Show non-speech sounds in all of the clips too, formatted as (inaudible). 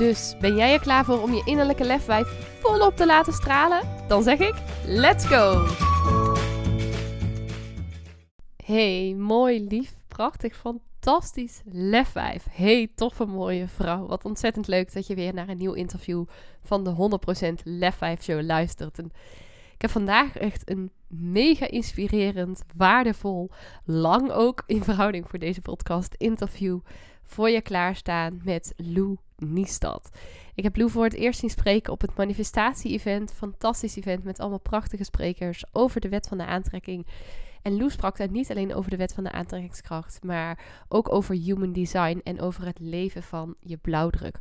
Dus ben jij er klaar voor om je innerlijke lefwijf volop te laten stralen? Dan zeg ik: let's go! Hey, mooi, lief, prachtig, fantastisch lefwijf. Hey, toffe, mooie vrouw. Wat ontzettend leuk dat je weer naar een nieuw interview van de 100% Lefwijf Show luistert. Ik heb vandaag echt een mega inspirerend, waardevol, lang ook in verhouding voor deze podcast interview voor je klaarstaan met Lou Niestad. Ik heb Lou voor het eerst zien spreken op het manifestatie-event. Fantastisch event met allemaal prachtige sprekers over de wet van de aantrekking. En Lou sprak daar niet alleen over de wet van de aantrekkingskracht, maar ook over human design en over het leven van je blauwdruk.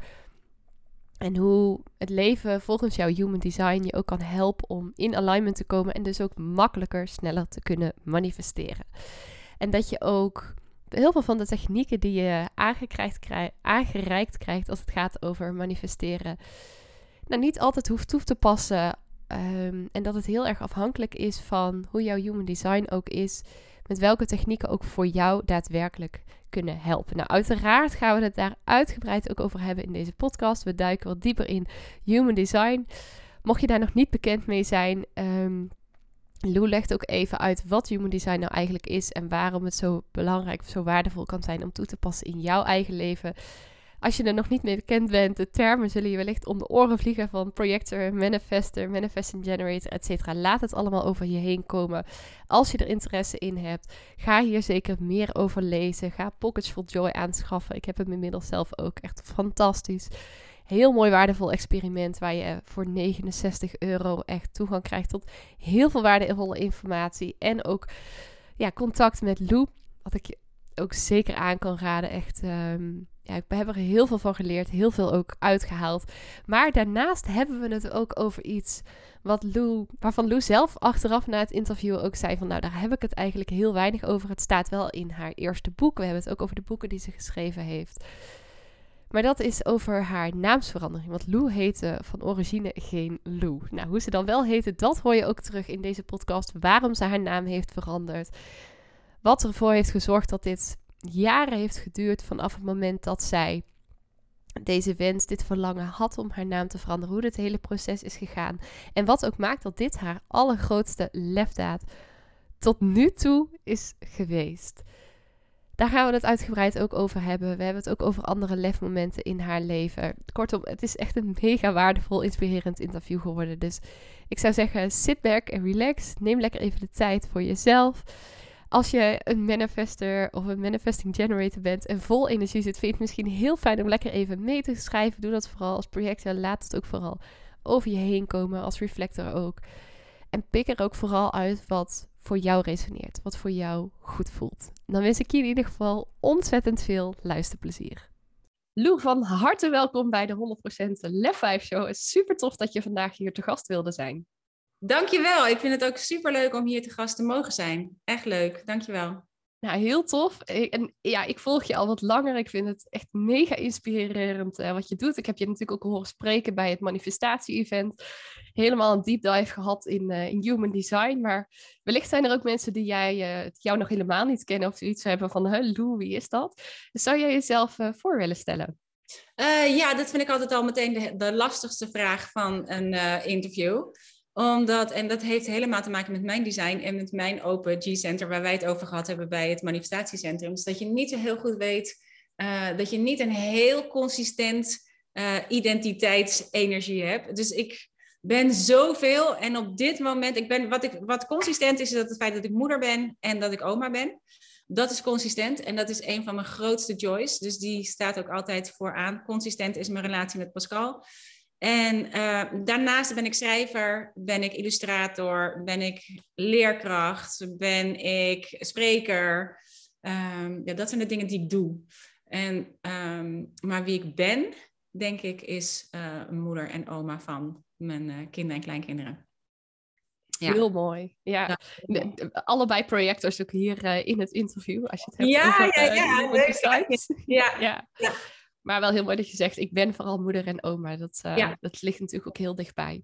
En hoe het leven volgens jouw human design je ook kan helpen om in alignment te komen en dus ook makkelijker, sneller te kunnen manifesteren. En dat je ook heel veel van de technieken die je aangereikt krijgt als het gaat over manifesteren, nou niet altijd hoeft toe te passen. Ehm, en dat het heel erg afhankelijk is van hoe jouw human design ook is. Met welke technieken ook voor jou daadwerkelijk kunnen helpen. Nou, uiteraard gaan we het daar uitgebreid ook over hebben in deze podcast. We duiken wat dieper in human design. Mocht je daar nog niet bekend mee zijn, um, Lou legt ook even uit wat human design nou eigenlijk is en waarom het zo belangrijk, zo waardevol kan zijn om toe te passen in jouw eigen leven. Als je er nog niet mee bekend bent, de termen zullen je wellicht om de oren vliegen van projector, manifester, manifesting generator, etc. Laat het allemaal over je heen komen. Als je er interesse in hebt, ga hier zeker meer over lezen. Ga Pockets for Joy aanschaffen. Ik heb hem inmiddels zelf ook echt fantastisch heel mooi waardevol experiment waar je voor 69 euro echt toegang krijgt tot heel veel waardevolle informatie. En ook ja, contact met Lou, wat ik je ook zeker aan kan raden. Echt, ehm, ja, ik heb er heel veel van geleerd, heel veel ook uitgehaald. Maar daarnaast hebben we het ook over iets wat Lou, waarvan Lou zelf achteraf na het interview ook zei van nou daar heb ik het eigenlijk heel weinig over. Het staat wel in haar eerste boek. We hebben het ook over de boeken die ze geschreven heeft. Maar dat is over haar naamsverandering. Want Lou heette van origine geen Lou. Nou, hoe ze dan wel heette, dat hoor je ook terug in deze podcast. Waarom ze haar naam heeft veranderd. Wat ervoor heeft gezorgd dat dit jaren heeft geduurd vanaf het moment dat zij deze wens, dit verlangen had om haar naam te veranderen. Hoe dit hele proces is gegaan. En wat ook maakt dat dit haar allergrootste lefdaad tot nu toe is geweest. Daar gaan we het uitgebreid ook over hebben. We hebben het ook over andere lefmomenten in haar leven. Kortom, het is echt een mega waardevol, inspirerend interview geworden. Dus ik zou zeggen, sit back en relax. Neem lekker even de tijd voor jezelf. Als je een manifester of een manifesting generator bent en vol energie zit, vind je het misschien heel fijn om lekker even mee te schrijven. Doe dat vooral als projector. Laat het ook vooral over je heen komen, als reflector ook. En pik er ook vooral uit wat voor jou resoneert, wat voor jou goed voelt. Dan wens ik je in ieder geval ontzettend veel luisterplezier. Lou, van harte welkom bij de 100% Lef 5 Show. Het is super tof dat je vandaag hier te gast wilde zijn. Dankjewel. Ik vind het ook super leuk om hier te gast te mogen zijn. Echt leuk. Dankjewel. Nou, heel tof. En ja, ik volg je al wat langer. Ik vind het echt mega inspirerend uh, wat je doet. Ik heb je natuurlijk ook horen spreken bij het manifestatie-event. Helemaal een deep dive gehad in, uh, in human design. Maar wellicht zijn er ook mensen die jij, uh, jou nog helemaal niet kennen of zoiets hebben van, huh, Lou, wie is dat? Dus zou jij jezelf voor willen stellen? ja, dat vind ik altijd al meteen de, de lastigste vraag van een interview omdat, en dat heeft helemaal te maken met mijn design en met mijn open G-center, waar wij het over gehad hebben bij het manifestatiecentrum. Dus dat je niet zo heel goed weet, uh, dat je niet een heel consistent uh, identiteitsenergie hebt. Dus ik ben zoveel en op dit moment, ik ben, wat, ik, wat consistent is, is dat het feit dat ik moeder ben en dat ik oma ben. Dat is consistent en dat is een van mijn grootste joys. Dus die staat ook altijd vooraan. Consistent is mijn relatie met Pascal. En uh, daarnaast ben ik schrijver, ben ik illustrator, ben ik leerkracht, ben ik spreker. Um, ja, dat zijn de dingen die ik doe. En, um, maar wie ik ben, denk ik, is uh, moeder en oma van mijn uh, kinderen en kleinkinderen. Ja. Heel mooi. Ja. allebei projectors ook hier uh, in het interview. Als je het hebt ja, over, ja, (laughs) ja, ja. ja. Maar wel heel mooi dat je zegt, ik ben vooral moeder en oma. Dat, uh, dat ligt natuurlijk ook heel dichtbij.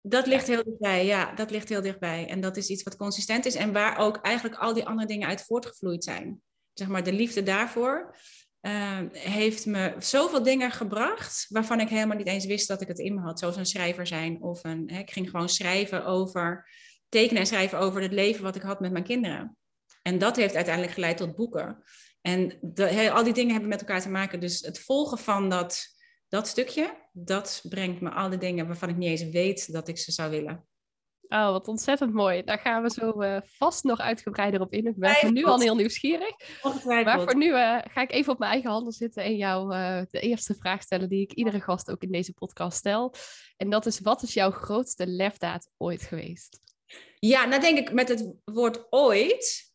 Dat ligt heel dichtbij, ja. Dat ligt heel dichtbij. En dat is iets wat consistent is en waar ook eigenlijk al die andere dingen uit voortgevloeid zijn. Zeg maar, de liefde daarvoor uh, heeft me zoveel dingen gebracht waarvan ik helemaal niet eens wist dat ik het in me had. Zoals een schrijver zijn of een, hè, ik ging gewoon schrijven over, tekenen en schrijven over het leven wat ik had met mijn kinderen. En dat heeft uiteindelijk geleid tot boeken. En de, al die dingen hebben met elkaar te maken. Dus het volgen van dat, dat stukje, dat brengt me al die dingen waarvan ik niet eens weet dat ik ze zou willen. Oh, wat ontzettend mooi. Daar gaan we zo uh, vast nog uitgebreider op in. Ik ben nu al heel nieuwsgierig. Maar voor nu uh, ga ik even op mijn eigen handen zitten en jou uh, de eerste vraag stellen die ik iedere gast ook in deze podcast stel. En dat is, wat is jouw grootste lefdaad ooit geweest? Ja, nou denk ik met het woord ooit,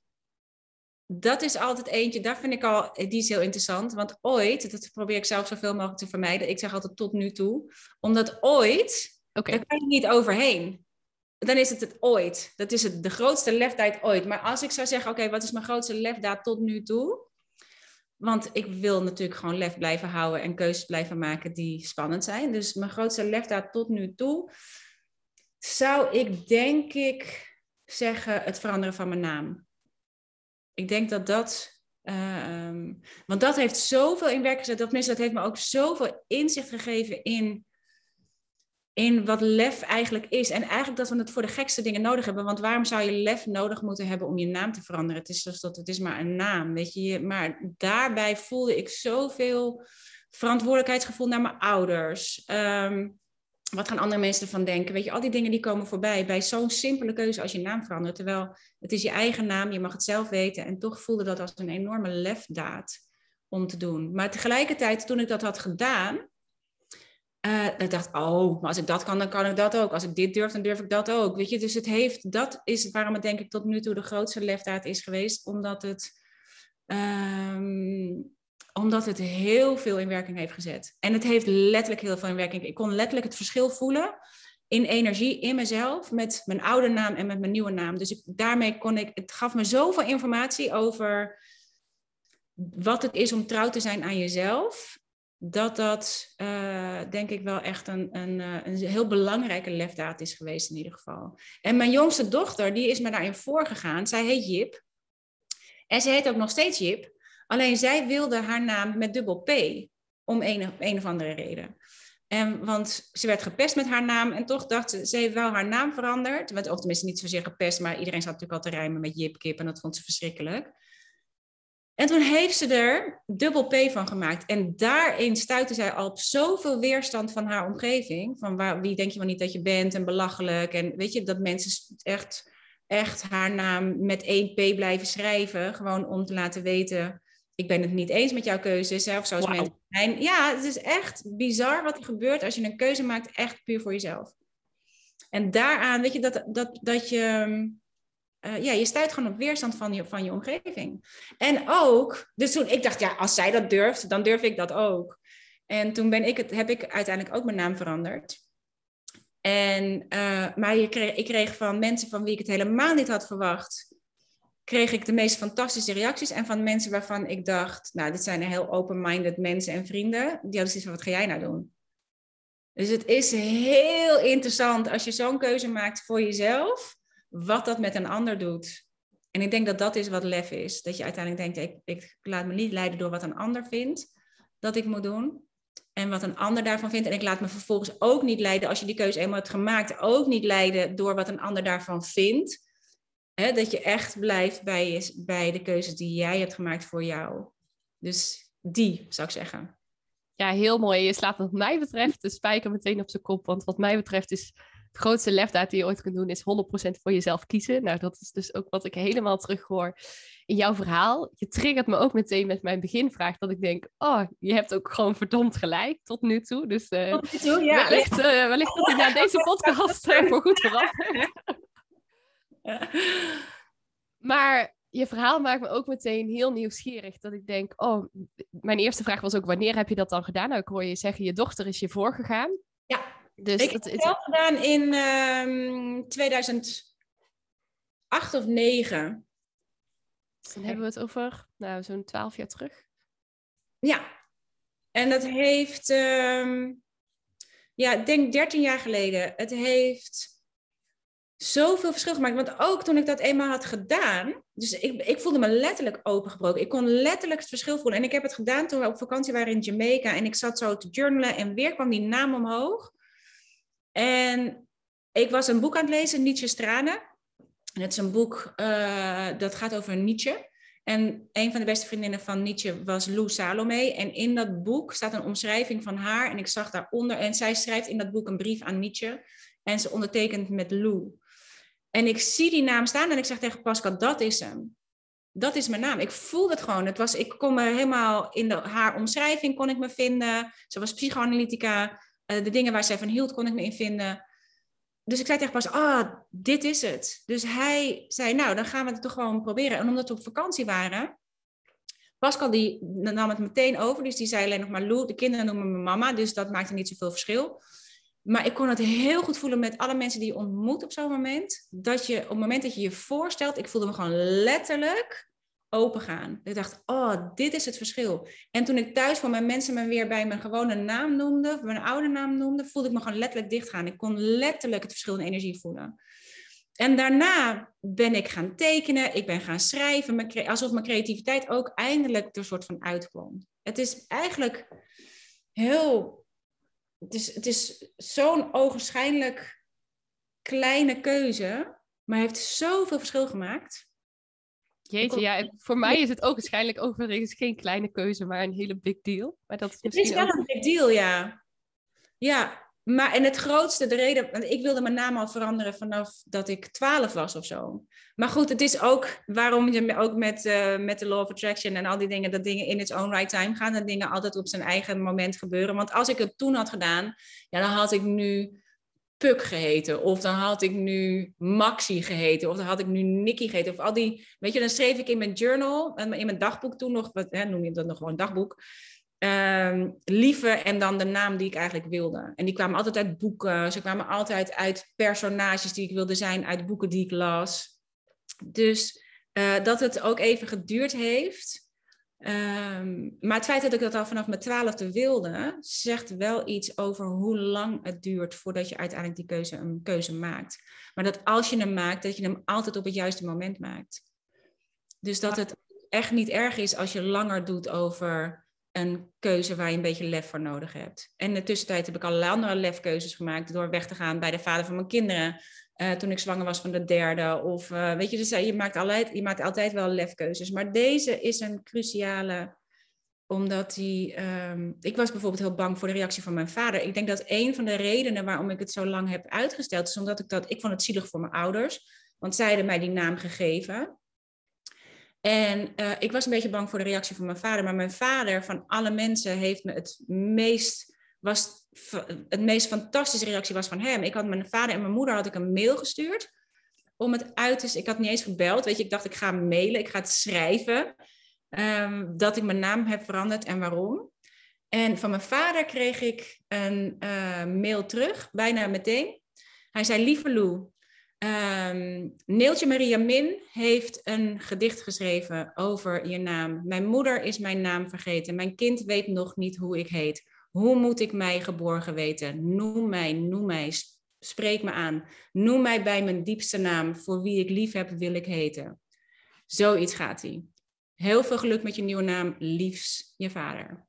dat is altijd eentje, daar vind ik al, die is heel interessant. Want ooit, dat probeer ik zelf zoveel mogelijk te vermijden. Ik zeg altijd tot nu toe. Omdat ooit, okay. daar kan je niet overheen. Dan is het het ooit. Dat is het, de grootste lefdaad ooit. Maar als ik zou zeggen, oké, wat is mijn grootste lefdaad tot nu toe? Want ik wil natuurlijk gewoon lef blijven houden en keuzes blijven maken die spannend zijn. Dus mijn grootste lefdaad tot nu toe zou ik denk ik zeggen het veranderen van mijn naam. Ik denk dat dat. Uh, want dat heeft zoveel in werk gezet. Dat, dat heeft me ook zoveel inzicht gegeven in, in wat lef eigenlijk is. En eigenlijk dat we het voor de gekste dingen nodig hebben. Want waarom zou je lef nodig moeten hebben om je naam te veranderen? Het is, dus dat, het is maar een naam. Weet je? Maar daarbij voelde ik zoveel verantwoordelijkheidsgevoel naar mijn ouders. Um, wat gaan andere mensen ervan denken? Weet je, al die dingen die komen voorbij bij zo'n simpele keuze als je naam verandert. Terwijl het is je eigen naam, je mag het zelf weten. En toch voelde dat als een enorme lefdaad om te doen. Maar tegelijkertijd, toen ik dat had gedaan, uh, ik dacht, oh, maar als ik dat kan, dan kan ik dat ook. Als ik dit durf, dan durf ik dat ook. Weet je, dus het heeft, dat is waarom het denk ik tot nu toe de grootste lefdaad is geweest. Omdat het, um, omdat het heel veel in werking heeft gezet. En het heeft letterlijk heel veel in werking. Ik kon letterlijk het verschil voelen in energie in mezelf met mijn oude naam en met mijn nieuwe naam. Dus ik, daarmee kon ik, het gaf me zoveel informatie over wat het is om trouw te zijn aan jezelf. Dat dat uh, denk ik wel echt een, een, eh, een heel belangrijke lefdaad is geweest in ieder geval. En mijn jongste dochter, die is me daarin voorgegaan. Zij heet Jip. En ze heet ook nog steeds Jip. Alleen zij wilde haar naam met dubbel P, om een, een of andere reden. En, want ze werd gepest met haar naam en toch dacht ze, ze heeft wel haar naam veranderd. Want, of tenminste niet zozeer gepest, maar iedereen zat natuurlijk al te rijmen met Jip Kip en dat vond ze verschrikkelijk. En toen heeft ze er dubbel P van gemaakt. En daarin stuitte zij al op zoveel weerstand van haar omgeving. Van waar, wie denk je wel niet dat je bent en belachelijk. En weet je, dat mensen echt, echt haar naam met één P blijven schrijven. Gewoon om te laten weten, ik ben het niet eens met jouw keuze, zelf zoals mensen zijn. Ja, het is echt bizar wat er gebeurt als je een keuze maakt, echt puur voor jezelf. En daaraan, weet je, dat, dat, dat je, uh, ja, je stuit gewoon op weerstand van je, van je omgeving. En ook, dus toen ik dacht, ja, als zij dat durft, dan durf ik dat ook. En toen ben ik het, heb ik uiteindelijk ook mijn naam veranderd. En, uh, maar je kreeg, ik kreeg van mensen van wie ik het helemaal niet had verwacht, kreeg ik de meest fantastische reacties. En van mensen waarvan ik dacht, nou, dit zijn heel open-minded mensen en vrienden. Die hadden zoiets van, wat ga jij nou doen? Dus het is heel interessant als je zo'n keuze maakt voor jezelf, wat dat met een ander doet. En ik denk dat dat is wat lef is. Dat je uiteindelijk denkt, ik, ik laat me niet leiden door wat een ander vindt dat ik moet doen. En wat een ander daarvan vindt. En ik laat me vervolgens ook niet leiden, als je die keuze eenmaal hebt gemaakt, ook niet leiden door wat een ander daarvan vindt. Hè, dat je echt blijft bij, je, bij de keuzes die jij hebt gemaakt voor jou. Dus die, zou ik zeggen. Ja, heel mooi. Je slaat wat mij betreft de spijker meteen op zijn kop. Want wat mij betreft is het grootste lefdaad die je ooit kunt doen... is 100% voor jezelf kiezen. Nou, dat is dus ook wat ik helemaal terughoor in jouw verhaal. Je triggert me ook meteen met mijn beginvraag... dat ik denk, oh, je hebt ook gewoon verdomd gelijk tot nu toe. Dus uh, tot nu toe, ja. wellicht, uh, wellicht dat ik na deze podcast uh, voor goed veranderd. (laughs) (laughs) Maar je verhaal maakt me ook meteen heel nieuwsgierig. Dat ik denk, oh, mijn eerste vraag was ook, wanneer heb je dat dan gedaan? Nou, ik hoor je zeggen, je dochter is je voorgegaan. Ja, dus ik heb het zelf gedaan in um, ehm, 2008 of 9. Dan hebben we het over, nou, zo'n twaalf jaar terug. Ja, en dat heeft, um, ja, ik denk 13 jaar geleden. Het heeft zoveel verschil gemaakt. Want ook toen ik dat eenmaal had gedaan, dus ik, ik voelde me letterlijk opengebroken. Ik kon letterlijk het verschil voelen. En ik heb het gedaan toen we op vakantie waren in Jamaica en ik zat zo te journalen en weer kwam die naam omhoog. En ik was een boek aan het lezen, Nietzsche Stranen. En het is een boek uh, dat gaat over Nietzsche. En een van de beste vriendinnen van Nietzsche was Lou Salome. En in dat boek staat een omschrijving van haar. En ik zag daaronder, en zij schrijft in dat boek een brief aan Nietzsche. En ze ondertekent met Lou. En ik zie die naam staan en ik zeg tegen Pascal, dat is hem. Dat is mijn naam. Ik voelde het gewoon. Het was, ik kon me helemaal in de, haar omschrijving kon ik me vinden. Ze was psychoanalytica. Uh, de dingen waar zij van hield, kon ik me in vinden. Dus ik zei tegen Pascal, ah, dit is het. Dus hij zei, nou, dan gaan we het toch gewoon proberen. En omdat we op vakantie waren, Pascal die nam het meteen over. Dus die zei alleen nog maar Lou, de kinderen noemen me mama. Dus dat maakte niet zoveel verschil. Maar ik kon het heel goed voelen met alle mensen die je ontmoet op zo'n moment. Dat je op het moment dat je je voorstelt, ik voelde me gewoon letterlijk open gaan. Ik dacht, oh, dit is het verschil. En toen ik thuis van mijn mensen me weer bij mijn gewone naam noemde, mijn oude naam noemde, voelde ik me gewoon letterlijk dicht gaan. Ik kon letterlijk het verschil in energie voelen. En daarna ben ik gaan tekenen, ik ben gaan schrijven, alsof mijn creativiteit ook eindelijk er soort van uitkwam. Het is eigenlijk heel het is, het is zo'n ogenschijnlijk kleine keuze, maar heeft zoveel verschil gemaakt. Jeetje, ja, voor mij is het ook waarschijnlijk overigens geen kleine keuze, maar een hele big deal. Maar dat is het is wel een big deal, ja. Ja, maar en het grootste, de reden, want ik wilde mijn naam al veranderen vanaf dat ik 12 was of zo. Maar goed, het is ook waarom je ook met, uh, met de Law of Attraction en al die dingen, dat dingen in its own right time gaan, dat dingen altijd op zijn eigen moment gebeuren. Want als ik het toen had gedaan, ja, dan had ik nu Puk geheten, of dan had ik nu Maxi geheten, of dan had ik nu Nicky geheten, of al die, weet je, dan schreef ik in mijn journal, in mijn dagboek toen nog, wat hè, noem je dat nog gewoon dagboek, uh, lieve en dan de naam die ik eigenlijk wilde. En die kwamen altijd uit boeken. Ze kwamen altijd uit personages die ik wilde zijn, uit boeken die ik las. Dus uh, dat het ook even geduurd heeft. Um, maar het feit dat ik dat al vanaf mijn twaalfde wilde, zegt wel iets over hoe lang het duurt voordat je uiteindelijk die keuze een keuze maakt. Maar dat als je hem maakt, dat je hem altijd op het juiste moment maakt. Dus dat het echt niet erg is als je langer doet over een keuze waar je een beetje lef voor nodig hebt. En in de tussentijd heb ik allerlei andere lefkeuzes gemaakt door weg te gaan bij de vader van mijn kinderen. Uh, toen ik zwanger was van de derde. Of uh, weet je, dus eh, je maakt, altijd, je maakt altijd wel lefkeuzes. Maar deze is een cruciale, omdat die. Um, ik was bijvoorbeeld heel bang voor de reactie van mijn vader. Ik denk dat een van de redenen waarom ik het zo lang heb uitgesteld, is omdat ik dat. Ik vond het zielig voor mijn ouders. Want zij hadden mij die naam gegeven. En uh, ik was een beetje bang voor de reactie van mijn vader. Maar mijn vader, van alle mensen, heeft me het meest, was, het meest fantastische reactie was van hem. Ik had mijn vader en mijn moeder had ik een mail gestuurd. Om het uit te... Ik had niet eens gebeld. Weet je, ik dacht, ik ga mailen. Ik ga het schrijven. Um, dat ik mijn naam heb veranderd en waarom. En van mijn vader kreeg ik een uh, mail terug, bijna meteen. Hij zei, lieve Lou, Um, Neeltje Maria Min heeft een gedicht geschreven over je naam. Mijn moeder is mijn naam vergeten. Mijn kind weet nog niet hoe ik heet. Hoe moet ik mij geborgen weten? Noem mij, noem mij, spreek me aan. Noem mij bij mijn diepste naam. Voor wie ik lief heb, wil ik heten. Zoiets gaat hij. Heel veel geluk met je nieuwe naam. Liefs, je vader.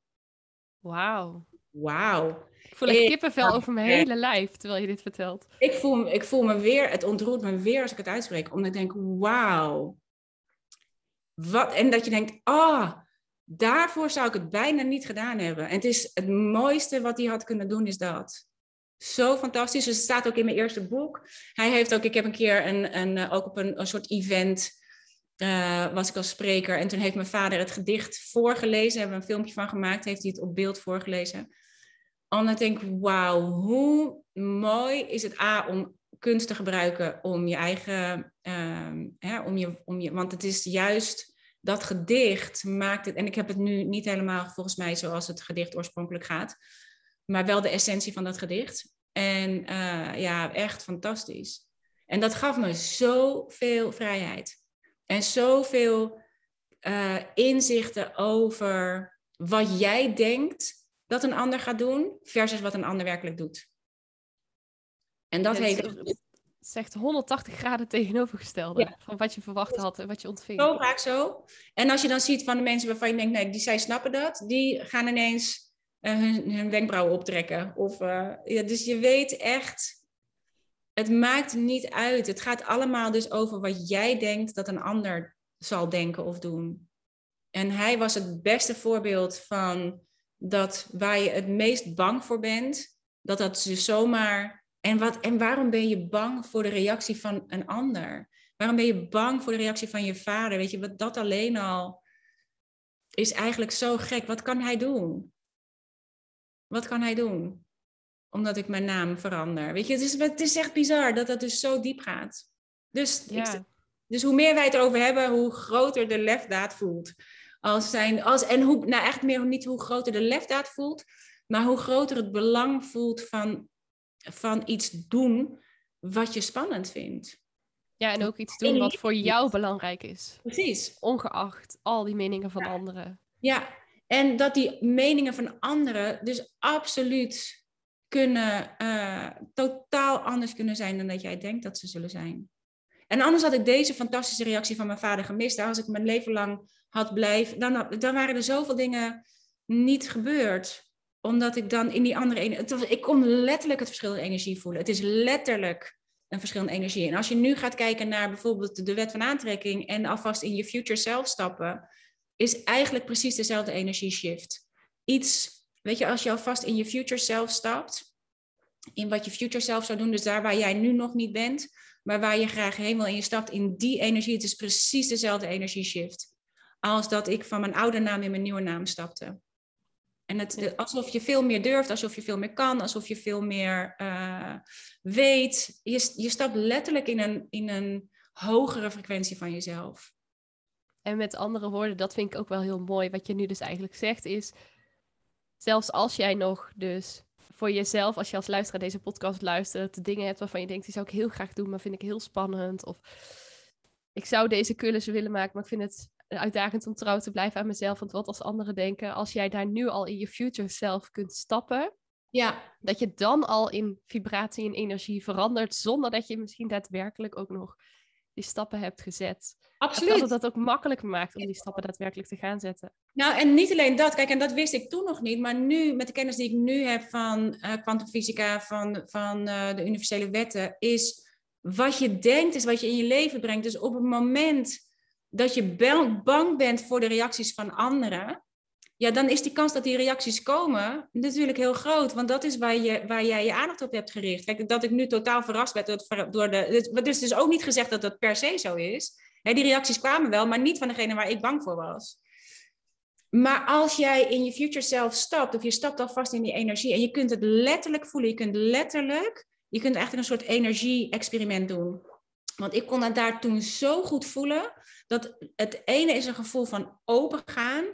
Wauw. Wauw. Ik voel een kippenvel over mijn hele lijf terwijl je dit vertelt. Ik voel, ik voel me weer, het ontroert me weer als ik het uitspreek. Omdat ik denk, wauw. Wat, en dat je denkt, ah, oh, daarvoor zou ik het bijna niet gedaan hebben. En het is het mooiste wat hij had kunnen doen, is dat. Zo fantastisch. Dus het staat ook in mijn eerste boek. Hij heeft ook, ik heb een keer een, een, eh, ook op een, een soort event uh, was ik als spreker. En toen heeft mijn vader het gedicht voorgelezen. Hebben we een filmpje van gemaakt. Heeft hij het op beeld voorgelezen. Dan denk wauw, hoe mooi is het A om kunst te gebruiken om je eigen, ehm, hè, om je, om je, want het is juist dat gedicht maakt het, en ik heb het nu niet helemaal volgens mij zoals het gedicht oorspronkelijk gaat, maar wel de essentie van dat gedicht. En uh, ja, echt fantastisch. En dat gaf me zoveel vrijheid. En zoveel uh, inzichten over wat jij denkt dat een ander gaat doen, versus wat een ander werkelijk doet. En dat heeft. Het zegt 180 graden (laughs) tegenovergestelde van wat je verwacht had en wat je ontving. Zo vaak zo. En als je dan ziet van de mensen waarvan je denkt, nee, die zij snappen dat, die gaan ineens uh, hun, hun, wenkbrauwen optrekken. Of, uh, ja, dus je weet echt, het maakt niet uit. Het gaat allemaal dus over wat jij denkt dat een ander zal denken of doen. En hij was het beste voorbeeld van dat waar je het meest bang voor bent, dat dat dus zomaar. En, wat, en waarom ben je bang voor de reactie van een ander? Waarom ben je bang voor de reactie van je vader? Weet je, wat dat alleen al is eigenlijk zo gek. Wat kan hij doen? Wat kan hij doen? Omdat ik mijn naam verander. Weet je, het is, het is echt bizar dat dat dus zo diep gaat. Dus, ik, dus hoe meer wij het erover hebben, hoe groter de lefdaad voelt. Als zijn, als, en hoe, nou echt meer niet hoe groter de lefdaad voelt, maar hoe groter het belang voelt van, van iets doen wat je spannend vindt. Ja, en ook iets doen wat voor jou belangrijk is. Precies. Ongeacht al die meningen van anderen. Ja, en dat die meningen van anderen dus absoluut kunnen, uh, totaal anders kunnen zijn dan dat jij denkt dat ze zullen zijn. En anders had ik deze fantastische reactie van mijn vader gemist. Als ik mijn leven lang had blijven, dan, waren er zoveel dingen niet gebeurd. Omdat ik dan in die andere energie. Ik kon letterlijk het verschil in energie voelen. Het is letterlijk een verschil in energie. En als je nu gaat kijken naar bijvoorbeeld de wet van aantrekking en alvast in je future self stappen, is eigenlijk precies dezelfde energieshift. Iets, weet je, als je alvast in je future self stapt, in wat je future self zou doen, dus daar waar jij nu nog niet bent, maar waar je graag heen wil en je stapt in die energie, het is precies dezelfde energieshift als dat ik van mijn oude naam in mijn nieuwe naam stapte. En het, alsof je veel meer durft, alsof je veel meer kan, alsof je veel meer uh, weet. Je, je stapt letterlijk in een, in een hogere frequentie van jezelf. En met andere woorden, dat vind ik ook wel heel mooi. Wat je nu dus eigenlijk zegt is, zelfs als jij nog dus voor jezelf, als je als luisteraar deze podcast luistert, dingen hebt waarvan je denkt, die zou ik heel graag doen, maar vind ik heel spannend. Of ik zou deze cursus willen maken, maar ik vind het uitdagend om trouw te blijven aan mezelf. Want wat als anderen denken, als jij daar nu al in je future self kunt stappen, ja. dat je dan al in vibratie en energie verandert, zonder dat je misschien daadwerkelijk ook nog die stappen hebt gezet. Absoluut. Dat het dat ook makkelijk maakt om die stappen daadwerkelijk te gaan zetten. Nou, en niet alleen dat. Kijk, en dat wist ik toen nog niet. Maar nu, met de kennis die ik nu heb van uh, kwantumfysica, van, van uh, de universele wetten, is wat je denkt, is wat je in je leven brengt. Dus op het moment dat je bang bent voor de reacties van anderen, ja, dan is die kans dat die reacties komen natuurlijk heel groot. Want dat is waar, je, waar jij je aandacht op hebt gericht. Kijk, dat ik nu totaal verrast werd door, de. Dus, dus, dus ook niet gezegd dat dat per se zo is. die reacties kwamen wel, maar niet van degene waar ik bang voor was. Maar als jij in je future self stapt, of je stapt alvast in die energie, en je kunt het letterlijk voelen, je kunt letterlijk, je kunt eigenlijk een soort energie-experiment doen. Want ik kon het daar toen zo goed voelen, dat het ene is een gevoel van open gaan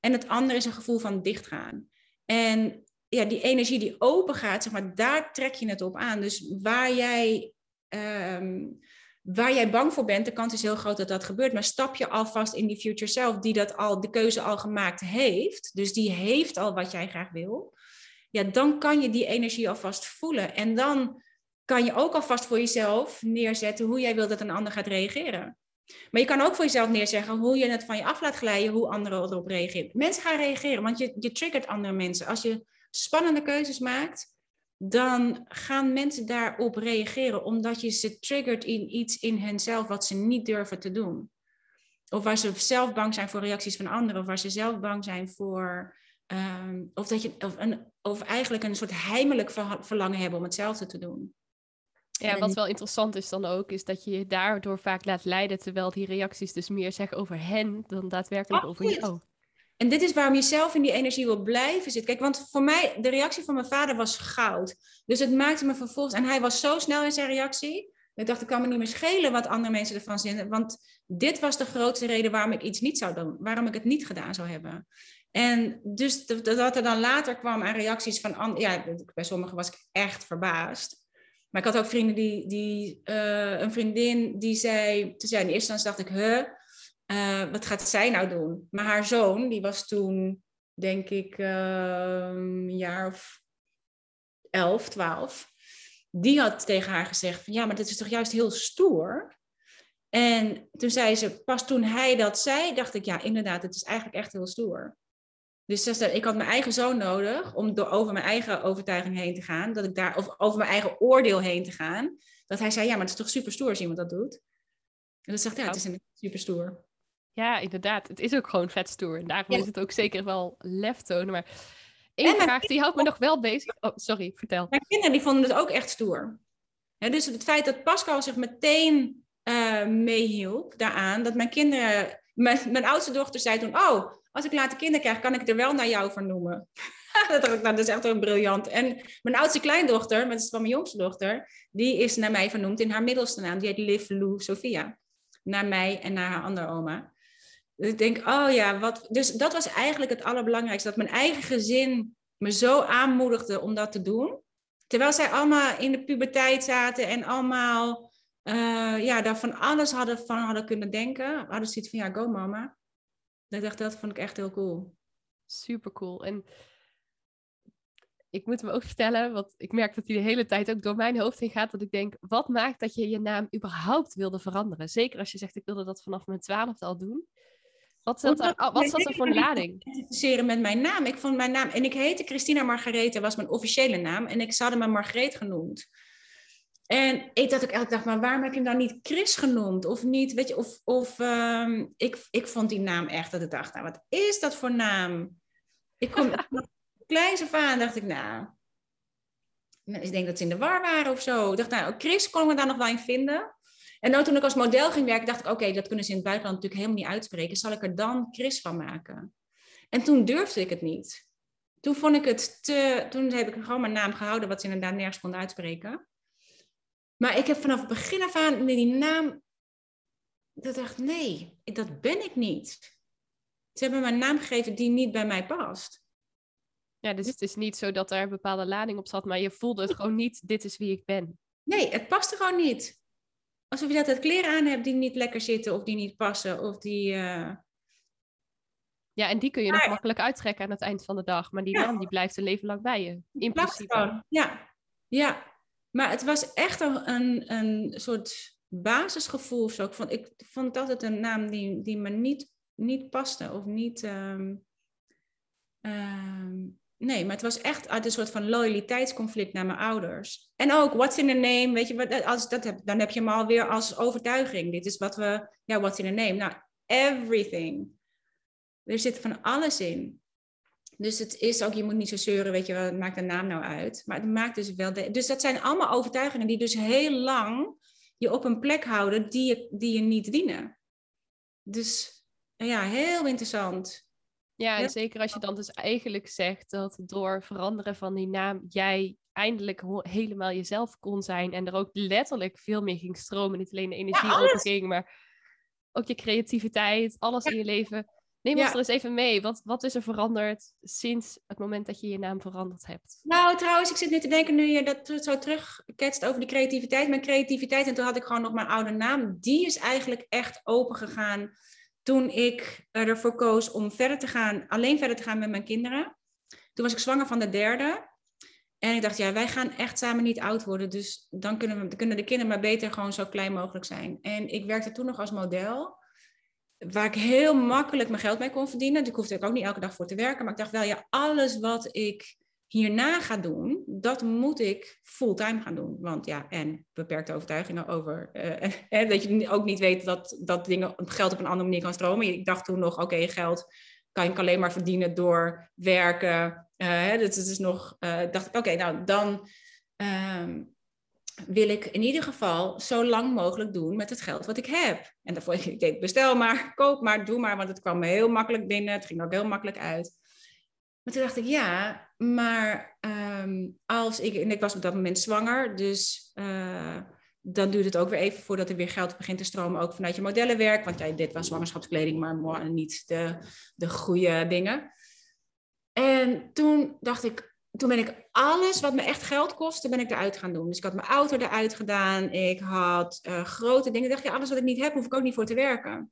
en het andere is een gevoel van dichtgaan. En ja, die energie die open gaat, zeg maar, daar trek je het op aan. Dus waar jij, um, waar jij bang voor bent, de kans is heel groot dat dat gebeurt. Maar stap je alvast in die future self, die dat al, de keuze al gemaakt heeft, dus die heeft al wat jij graag wil, ja, dan kan je die energie alvast voelen. En dan kan je ook alvast voor jezelf neerzetten hoe jij wil dat een ander gaat reageren. Maar je kan ook voor jezelf neerzetten hoe je het van je af laat glijden, hoe anderen erop reageren. Mensen gaan reageren, want je, je triggert andere mensen. Als je spannende keuzes maakt, dan gaan mensen daarop reageren, omdat je ze triggert in iets in henzelf wat ze niet durven te doen. Of waar ze zelf bang zijn voor reacties van anderen, of waar ze zelf bang zijn voor. Ehm, of, dat je, of, een, of eigenlijk een soort heimelijk verlangen hebben om hetzelfde te doen. Ja, wat wel interessant is dan ook, is dat je je daardoor vaak laat leiden, terwijl die reacties dus meer zeggen over hen dan daadwerkelijk over jou. En dit is waarom je zelf in die energie wil blijven zitten. Kijk, want voor mij, de reactie van mijn vader was goud. Dus het maakte me vervolgens, en hij was zo snel in zijn reactie. Ik dacht, ik kan me niet meer schelen wat andere mensen ervan vinden. Want dit was de grootste reden waarom ik iets niet zou doen. Waarom ik het niet gedaan zou hebben. En dus dat er dan later kwam aan reacties van... Ja, bij sommigen was ik echt verbaasd. Maar ik had ook vrienden die... die uh, een vriendin die zei... Toen zei in eerste instantie dacht ik... Huh, uh, wat gaat zij nou doen? Maar haar zoon, die was toen, denk ik, uh, een jaar of elf, twaalf. Die had tegen haar gezegd van... Ja, maar dit is toch juist heel stoer? En toen zei ze, pas toen hij dat zei, dacht ik... Ja, inderdaad, het is eigenlijk echt heel stoer. Dus ik had mijn eigen zoon nodig om door over mijn eigen overtuiging heen te gaan. Dat ik daar, of over mijn eigen oordeel heen te gaan. Dat hij zei, ja, maar het is toch super stoer als iemand dat doet. En dan zegt ja, het is een super stoer. Ja, inderdaad. Het is ook gewoon vet stoer. En daarom is het ook zeker wel lef tonen. Maar één vraag, die houdt me nog wel bezig. Oh, sorry, vertel. Mijn kinderen die vonden het ook echt stoer. dus het feit dat Pascal zich meteen uh, meehielp daaraan, dat mijn kinderen... Mijn, mijn oudste dochter zei toen, oh, als ik later kinderen krijg, kan ik er wel naar jou vernoemen. (laughs) dat, nou, dat is echt ook briljant. En mijn oudste kleindochter, maar dat is van mijn jongste dochter, die is naar mij vernoemd in haar middelste naam. Die heet Liv Lou Sophia. Naar mij en naar haar andere oma. Dus ik denk, oh ja, wat. Dus dat was eigenlijk het allerbelangrijkste. Dat mijn eigen gezin me zo aanmoedigde om dat te doen. Terwijl zij allemaal in de puberteit zaten en allemaal uh, ja, daar van alles hadden, van hadden kunnen denken. Hadden ze iets van, ja, go mama. Ik dacht, dat vond ik echt heel cool. Super cool. En ik moet me ook vertellen, want ik merk dat hij de hele tijd ook door mijn hoofd heen gaat, dat ik denk, wat maakt dat je je naam überhaupt wilde veranderen? Zeker als je zegt, ik wilde dat vanaf mijn twaalfde al doen. Wat zat er, wat zat er voor een lading? Identificeren met mijn naam. Ik vond mijn naam, en ik heette Christina Margarethe, was mijn officiële naam, en ik hadden me Margreet genoemd. En ik dacht ook elke dag, maar waarom heb je hem dan niet Chris genoemd? Of niet, weet je, of, of um, ik, ik vond die naam echt dat ik dacht, nou, wat is dat voor naam? Ik kom (laughs) kleins af aan, dacht ik, nou, ik denk dat ze in de war waren of zo. Ik dacht, nou, Chris kon me daar nog wel in vinden. En nou, toen ik als model ging werken, dacht ik, oké, dat kunnen ze in het buitenland natuurlijk helemaal niet uitspreken. Zal ik er dan Chris van maken? En toen durfde ik het niet. Toen vond ik het te, toen heb ik gewoon mijn naam gehouden, wat ze inderdaad nergens konden uitspreken. Maar ik heb vanaf het begin af aan die naam, dat dacht, nee, dat ben ik niet. Ze hebben me een naam gegeven die niet bij mij past. Ja, dus het is niet zo dat er een bepaalde lading op zat, maar je voelde het gewoon niet, dit is wie ik ben. Nee, het paste gewoon niet. Alsof je altijd kleren aan hebt die niet lekker zitten of die niet passen of die... Uh... Ja, en die kun je nog makkelijk uittrekken aan het eind van de dag. Maar die naam die blijft een leven lang bij je, in principe. Ja, ja. Maar het was echt een, een soort basisgevoel. Zo. Ik, vond, ik vond het altijd een naam die, die me niet, niet paste. Of niet... Um, um, nee, maar het was echt uit een soort van loyaliteitsconflict naar mijn ouders. En ook, what's in a name? Weet je, als dat heb, dan heb je hem alweer als overtuiging. Dit is wat we... Ja, what's in a name? Nou, everything. Er zit van alles in. Dus het is ook, je moet niet zo zeuren, weet je, wat maakt de naam nou uit? Maar het maakt dus wel. De, dus dat zijn allemaal overtuigingen die dus heel lang je op een plek houden die je, die je niet dienen. Dus ja, heel interessant. Ja, en zeker als je dan dus eigenlijk zegt dat door veranderen van die naam jij eindelijk helemaal jezelf kon zijn en er ook letterlijk veel meer ging stromen. Niet alleen de energie ja, ging, maar ook je creativiteit, alles in je leven Neem ons er eens even mee. Wat, wat is er veranderd sinds het moment dat je je naam veranderd hebt? Nou, trouwens, ik zit nu te denken, nu je dat zo terugketst over de creativiteit. Mijn creativiteit, en toen had ik gewoon nog mijn oude naam. Die is eigenlijk echt open gegaan toen ik ervoor koos om verder te gaan, alleen verder te gaan met mijn kinderen. Toen was ik zwanger van de derde. En ik dacht, ja, wij gaan echt samen niet oud worden. Dus dan kunnen, we, kunnen de kinderen maar beter gewoon zo klein mogelijk zijn. En ik werkte toen nog als model waar ik heel makkelijk mijn geld mee kon verdienen. Ik hoefde ook niet elke dag voor te werken. Maar ik dacht wel, ja, alles wat ik hierna ga doen, dat moet ik fulltime gaan doen. Want ja, en beperkte overtuigingen over (laughs) uh, dat je ook niet weet dat, dat dingen, geld op een andere manier kan stromen. Ik dacht toen nog, oké, geld kan ik alleen maar verdienen door werken. Uh, dus het is nog, uh, dacht ik, oké, nou dan. Um, wil ik in ieder geval zo lang mogelijk doen met het geld wat ik heb. En daarvoor ik denk, bestel maar, koop maar, doe maar, want het kwam me heel makkelijk binnen. Het ging ook heel makkelijk uit. Maar toen dacht ik, ja, maar ehm, als ik, en ik was op dat moment zwanger, dus uh, dan duurt het ook weer even voordat er weer geld begint te stromen, ook vanuit je modellenwerk. Want ja, dit was zwangerschapskleding, maar niet de, de goede dingen. En toen dacht ik, toen ben ik alles wat me echt geld kostte, ben ik eruit gaan doen. Dus ik had mijn auto eruit gedaan. Ik had uh, grote dingen. Ik dacht, ja, alles wat ik niet heb, hoef ik ook niet voor te werken.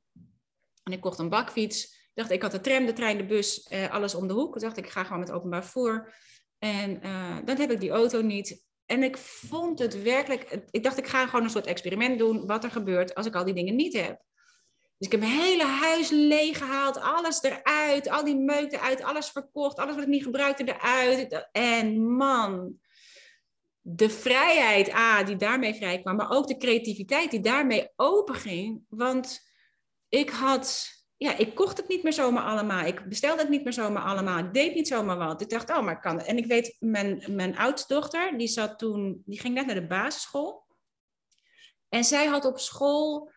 En ik kocht een bakfiets. Ik dacht, ik had de tram, de trein, de bus, uh, alles om de hoek. Ik dacht, ik ga gewoon met openbaar vervoer. En uh, dan heb ik die auto niet. En ik vond het werkelijk... Ik dacht, ik ga gewoon een soort experiment doen. Wat er gebeurt als ik al die dingen niet heb. Dus ik heb mijn hele huis leeggehaald, alles eruit, al die meuk eruit, alles verkocht, alles wat ik niet gebruikte eruit. En man, de vrijheid A, die daarmee vrij kwam, maar ook de creativiteit die daarmee openging. Want ik had, ja, ik kocht het niet meer zomaar allemaal. Ik bestelde het niet meer zomaar allemaal. Ik deed niet zomaar wat. Ik dacht, oh, maar ik kan. En ik weet, mijn, mijn oudste dochter, die zat toen, die ging net naar de basisschool. En zij had op school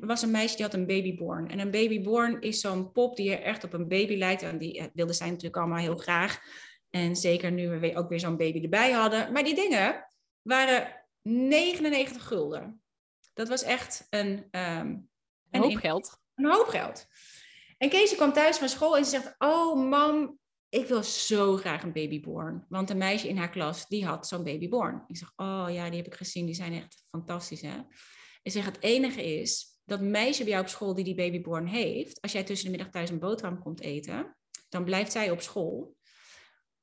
was een meisje die had een babyborn. En een babyborn is zo'n pop die er echt op een baby lijkt. En die uh, wilden zij natuurlijk allemaal heel graag. En zeker nu we ook weer zo'n baby erbij hadden. Maar die dingen waren 99 gulden. Dat was echt een... Um, een hoop geld. Een hoop geld. En Keesje kwam thuis van school en ze zegt... Oh, mam, ik wil zo graag een babyborn. Want een meisje in haar klas, die had zo'n babyborn. Ik zeg, oh ja, die heb ik gezien. Die zijn echt fantastisch, hè? Ik zeg, het enige is, dat meisje bij jou op school die die babyborn heeft, als jij tussen de middag thuis een boterham komt eten, dan blijft zij op school.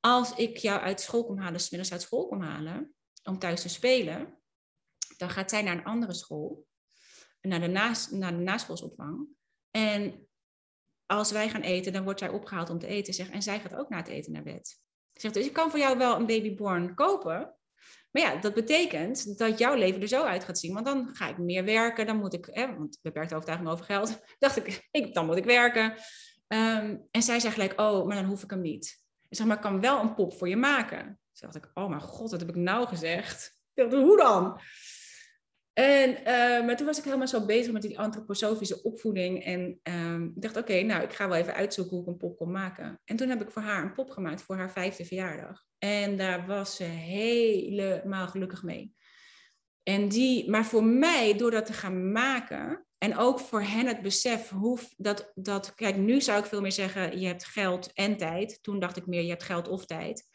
Als ik jou uit school kom halen, smiddags uit school kom halen, om thuis te spelen, dan gaat zij naar een andere school, naar de, naast, naar de naschoolsopvang. En als wij gaan eten, dan wordt zij opgehaald om te eten. Zeg, en zij gaat ook na het eten naar bed. Zeg, dus ik kan voor jou wel een babyborn kopen, maar ja, dat betekent dat jouw leven er zo uit gaat zien. Want dan ga ik meer werken, dan moet ik, hè, want beperkte overtuiging over geld, (laughs) dacht ik, ik dan moet ik werken. Ehm, en zij zei gelijk, oh, maar dan hoef ik hem niet. Ik zeg, maar ik kan wel een pop voor je maken. Toen dacht ik, oh mijn god, wat heb ik nou gezegd? Ik dacht, hoe dan? En uh, maar toen was ik helemaal zo bezig met die antroposofische opvoeding. En uh, ik dacht, oké, nou, ik ga wel even uitzoeken hoe ik een pop kon maken. En toen heb ik voor haar een pop gemaakt voor haar vijfde verjaardag. En daar was ze helemaal gelukkig mee. En die, maar voor mij, door dat te gaan maken, en ook voor hen het besef hoe dat, dat, kijk, nu zou ik veel meer zeggen, je hebt geld en tijd. Toen dacht ik meer, je hebt geld of tijd.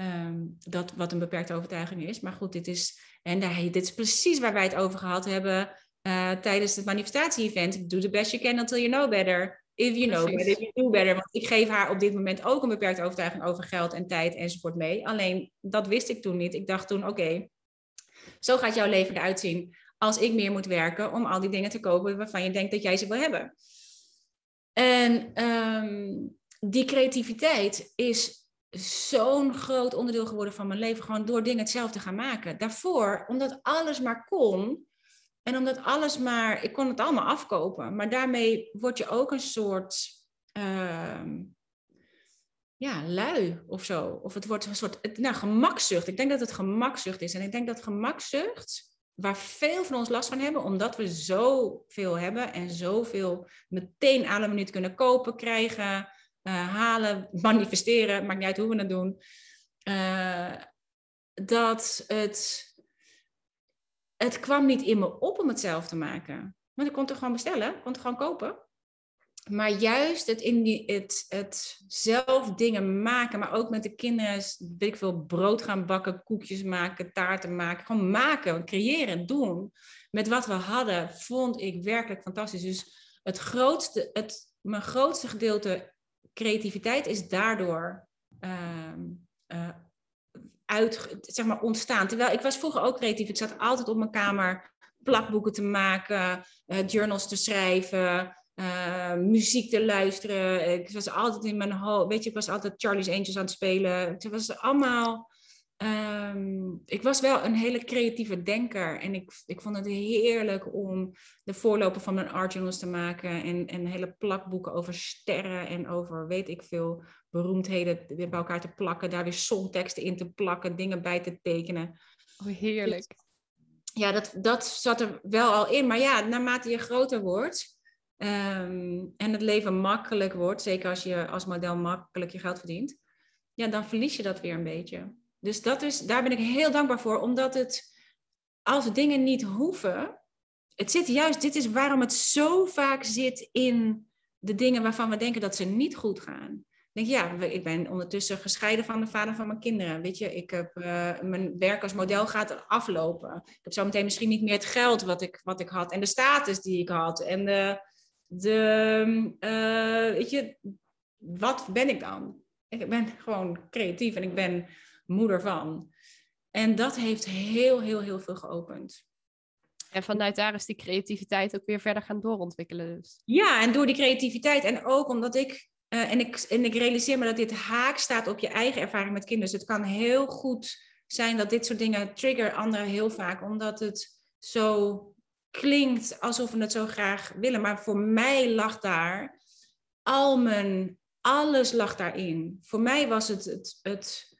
Um, dat wat een beperkte overtuiging is. Maar goed, dit is, en daar, dit is precies waar wij het over gehad hebben uh, tijdens het manifestatie-event. Do the best you can until you know better. If you know better, if you do better. Want ik geef haar op dit moment ook een beperkte overtuiging over geld en tijd enzovoort mee. Alleen dat wist ik toen niet. Ik dacht toen, oké, zo gaat jouw leven eruit zien als ik meer moet werken om al die dingen te kopen waarvan je denkt dat jij ze wil hebben. En um, die creativiteit is zo'n groot onderdeel geworden van mijn leven. Gewoon door dingen zelf te gaan maken. Daarvoor, omdat alles maar kon. En omdat alles maar... Ik kon het allemaal afkopen. Maar daarmee word je ook een soort... Uh, ja, lui of zo. Of het wordt een soort... Nou, gemakzucht. Ik denk dat het gemakzucht is. En ik denk dat gemakzucht... Waar veel van ons last van hebben, omdat we zoveel hebben en zoveel meteen aan een minuut kunnen kopen, krijgen, halen, manifesteren, maakt niet uit hoe we het doen. Uh, dat het, het kwam niet in me op om het zelf te maken. Want ik kon het gewoon bestellen, kon het gewoon kopen. Maar juist het, in die, het, het zelf dingen maken, maar ook met de kinderen, weet ik veel, brood gaan bakken, koekjes maken, taarten maken. Gewoon maken, creëren, doen. Met wat we hadden, vond ik werkelijk fantastisch. Dus het grootste, het, mijn grootste gedeelte creativiteit is daardoor uh, uh, uit, zeg maar, ontstaan. Terwijl ik was vroeger ook creatief. Ik zat altijd op mijn kamer plakboeken te maken, uh, journals te schrijven, uh, muziek te luisteren. Ik was altijd in mijn hoofd, weet je, ik was altijd Charlie's Angels aan het spelen. Het was allemaal Um, ik was wel een hele creatieve denker en ik, ik vond het heerlijk om de voorloper van mijn art journals te maken en, en hele plakboeken over sterren en over weet ik veel beroemdheden bij elkaar te plakken, daar weer songteksten in te plakken, dingen bij te tekenen. Oh, heerlijk. ja, dat, dat zat er wel al in. Maar ja, naarmate je groter wordt ehm, en het leven makkelijk wordt, zeker als je als model makkelijk je geld verdient, ja, dan verlies je dat weer een beetje. Dus dat is, daar ben ik heel dankbaar voor, omdat het, als dingen niet hoeven, het zit juist, dit is waarom het zo vaak zit in de dingen waarvan we denken dat ze niet goed gaan. Ik denk, ja, ik ben ondertussen gescheiden van de vader van mijn kinderen. Weet je, ik heb, uh, mijn werk als model gaat aflopen. Ik heb zo meteen misschien niet meer het geld wat ik, wat ik had en de status die ik had. En de, de uh, weet je, wat ben ik dan? Ik ben gewoon creatief en ik ben moeder van. En dat heeft heel, heel, heel veel geopend. En vanuit daar is die creativiteit ook weer verder gaan doorontwikkelen. Dus. Ja, en door die creativiteit en ook omdat ik, uh, en ik, en ik realiseer me dat dit haak staat op je eigen ervaring met kinderen. Dus het kan heel goed zijn dat dit soort dingen trigger anderen heel vaak, omdat het zo klinkt alsof we het zo graag willen. Maar voor mij lag daar al mijn, alles lag daarin. Voor mij was het het, het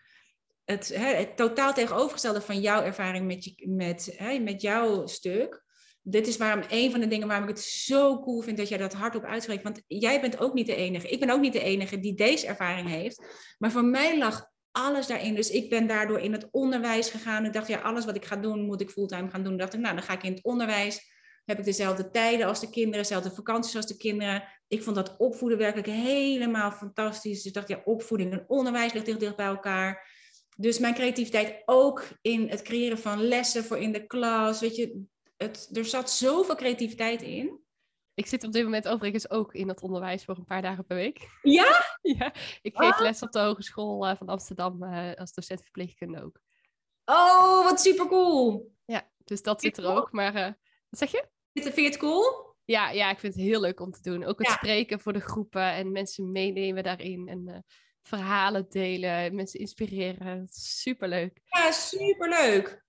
het, het totaal tegenovergestelde van jouw ervaring met, je, met, met jouw stuk. Dit is waarom een van de dingen waarom ik het zo cool vind dat jij dat hardop uitspreekt. Want jij bent ook niet de enige. Ik ben ook niet de enige die deze ervaring heeft. Maar voor mij lag alles daarin. Dus ik ben daardoor in het onderwijs gegaan. Ik dacht, ja, alles wat ik ga doen, moet ik fulltime gaan doen. Dacht ik, nou, dan ga ik in het onderwijs. Heb ik dezelfde tijden als de kinderen, dezelfde vakanties als de kinderen. Ik vond dat opvoeden werkelijk helemaal fantastisch. Dus ik dacht, ja, opvoeding en onderwijs ligt dicht bij elkaar. Dus mijn creativiteit ook in het creëren van lessen voor in de klas. Weet je, het, er zat zoveel creativiteit in. Ik zit op dit moment overigens ook in het onderwijs voor een paar dagen per week. Ja? (laughs) ja, ik geef ah. les op de Hogeschool uh, van Amsterdam uh, als docent verpleegkunde ook. Oh, wat super cool. Ja, dus dat zit er ook. Maar uh, wat zeg je? Vind je het cool? Ja, ja, ik vind het heel leuk om te doen. Ook het spreken voor de groepen en mensen meenemen daarin. En verhalen delen, mensen inspireren. Superleuk. Ja, superleuk.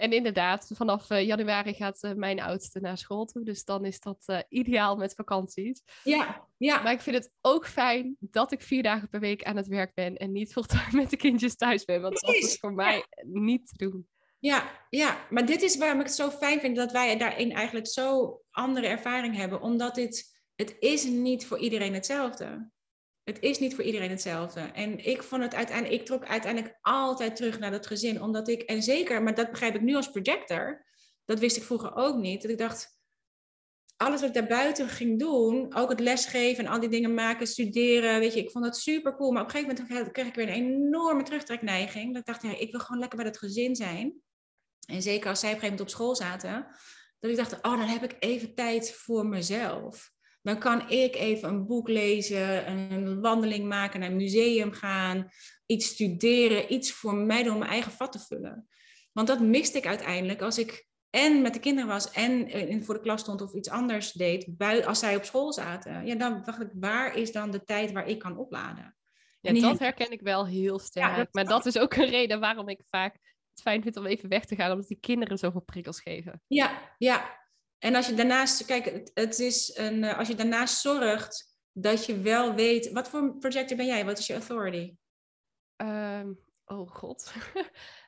En inderdaad, vanaf uh, januari gaat uh, mijn oudste naar school toe. Dus dan is dat uh, ideaal met vakanties. Ja, ja. Maar ik vind het ook fijn dat ik vier dagen per week aan het werk ben. En niet fulltime (laughs) met de kindjes thuis ben. Want Precies. dat is voor mij niet te doen. Ja, ja, maar dit is waarom ik het zo fijn vind dat wij daarin eigenlijk zo andere ervaring hebben. Omdat dit, het is niet voor iedereen hetzelfde. Het is niet voor iedereen hetzelfde. En ik vond het uiteindelijk, ik trok uiteindelijk altijd terug naar dat gezin, omdat ik, en zeker, maar dat begrijp ik nu als projector, dat wist ik vroeger ook niet, dat ik dacht, alles wat ik daarbuiten ging doen, ook het lesgeven en al die dingen maken, studeren, weet je, ik vond dat super cool. Maar op een gegeven moment kreeg ik weer een enorme terugtrekneiging. Dat ik dacht, ja, ik wil gewoon lekker bij dat gezin zijn. En zeker als zij op een gegeven moment op school zaten, dat ik dacht, oh, dan heb ik even tijd voor mezelf dan kan ik even een boek lezen, een wandeling maken, naar een museum gaan, iets studeren, iets voor mij doen om mijn eigen vat te vullen. Want dat miste ik uiteindelijk als ik en met de kinderen was en voor de klas stond of iets anders deed, als zij op school zaten. Ja, dan dacht ik, waar is dan de tijd waar ik kan opladen? Ja, dat herken ik wel heel sterk. maar dat is ook een reden waarom ik vaak het fijn vind om even weg te gaan, omdat die kinderen zoveel prikkels geven. Ja, ja. En als je daarnaast, kijk, het, is een, eh, als je daarnaast zorgt dat je wel weet, wat voor projector ben jij? Wat is je authority? Um, oh god.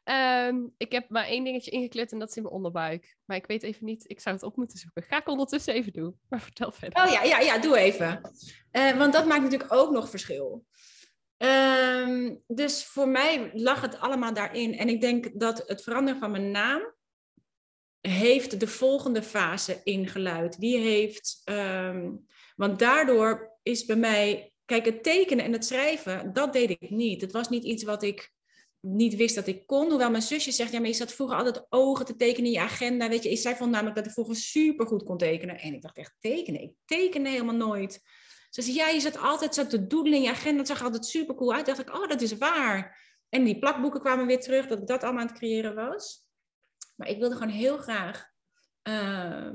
um, (laughs) ik heb maar één dingetje ingekleed en dat is in mijn onderbuik. Maar ik weet even niet, ik zou het op moeten zoeken. Ga ik ondertussen even doen. (laughs) Maar vertel verder. Oh ja, ja, ja doe even. Uh, want dat maakt natuurlijk ook nog verschil. Um, dus voor mij lag het allemaal daarin. En ik denk dat het veranderen van mijn naam heeft de volgende fase ingeluid. Die heeft, um, want daardoor is bij mij, kijk, het tekenen en het schrijven, dat deed ik niet. Het was niet iets wat ik niet wist dat ik kon. Hoewel mijn zusje zegt, ja, maar je zat vroeger altijd ogen te tekenen in je agenda. Weet je, zij vond namelijk dat ik vroeger super goed kon tekenen. En ik dacht echt, tekenen? Ik teken helemaal nooit. Ze zei, ja, je zat altijd zo te doodelen in je agenda. Het zag altijd super cool uit. dacht ik, oh, dat is waar. En die plakboeken kwamen weer terug, dat ik dat allemaal aan het creëren was. Maar ik wilde gewoon heel graag uh,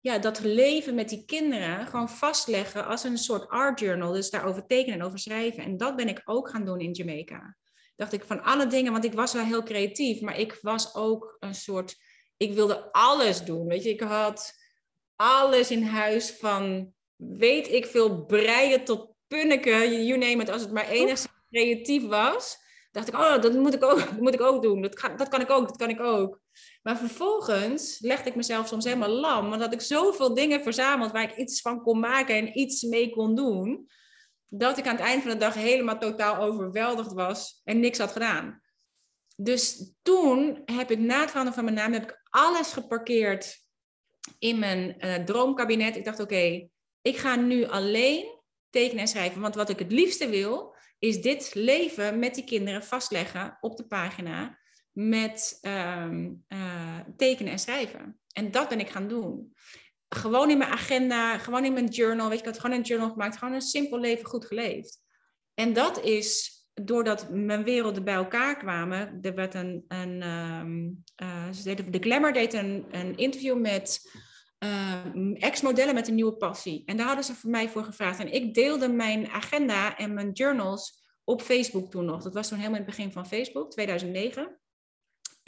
ja, dat leven met die kinderen gewoon vastleggen als een soort art journal. Dus daarover tekenen en over schrijven. En dat ben ik ook gaan doen in Jamaica. Dacht ik van alle dingen, want ik was wel heel creatief, maar ik was ook een soort, ik wilde alles doen. Weet je, ik had alles in huis van, weet ik veel, breien tot punneken, you name it, als het maar enigszins creatief was dacht ik, oh, dat moet ik ook, dat (laughs) moet ik ook doen. Dat kan, dat kan ik ook, dat kan ik ook. Maar vervolgens legde ik mezelf soms helemaal lam, want had ik zoveel dingen verzameld waar ik iets van kon maken en iets mee kon doen, dat ik aan het eind van de dag helemaal totaal overweldigd was en niks had gedaan. Dus toen heb ik na het veranderen van mijn naam heb ik alles geparkeerd in mijn uh, droomkabinet. Ik dacht, oké, ik ga nu alleen tekenen en schrijven. Want wat ik het liefste wil, is dit leven met die kinderen vastleggen op de pagina met ehm, eh, tekenen en schrijven. En dat ben ik gaan doen. Gewoon in mijn agenda, gewoon in mijn journal. Weet je, ik had gewoon een journal gemaakt, gewoon een simpel leven goed geleefd. En dat is doordat mijn werelden bij elkaar kwamen. Er werd een, een um, de Glamour deed een, een interview met uh, ex-modellen met een nieuwe passie. En daar hadden ze voor mij voor gevraagd. En ik deelde mijn agenda en mijn journals op Facebook toen nog. Dat was toen helemaal in het begin van Facebook, 2009.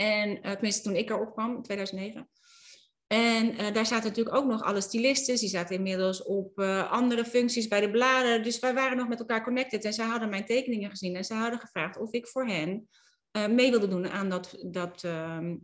En uh, tenminste toen ik erop kwam, 2009. En uh, daar zaten natuurlijk ook nog alle stylisten. Die zaten inmiddels op uh, andere functies bij de bladen. Dus wij waren nog met elkaar connected. En zij hadden mijn tekeningen gezien. En ze hadden gevraagd of ik voor hen mee wilde doen aan, dat, dat, ehm,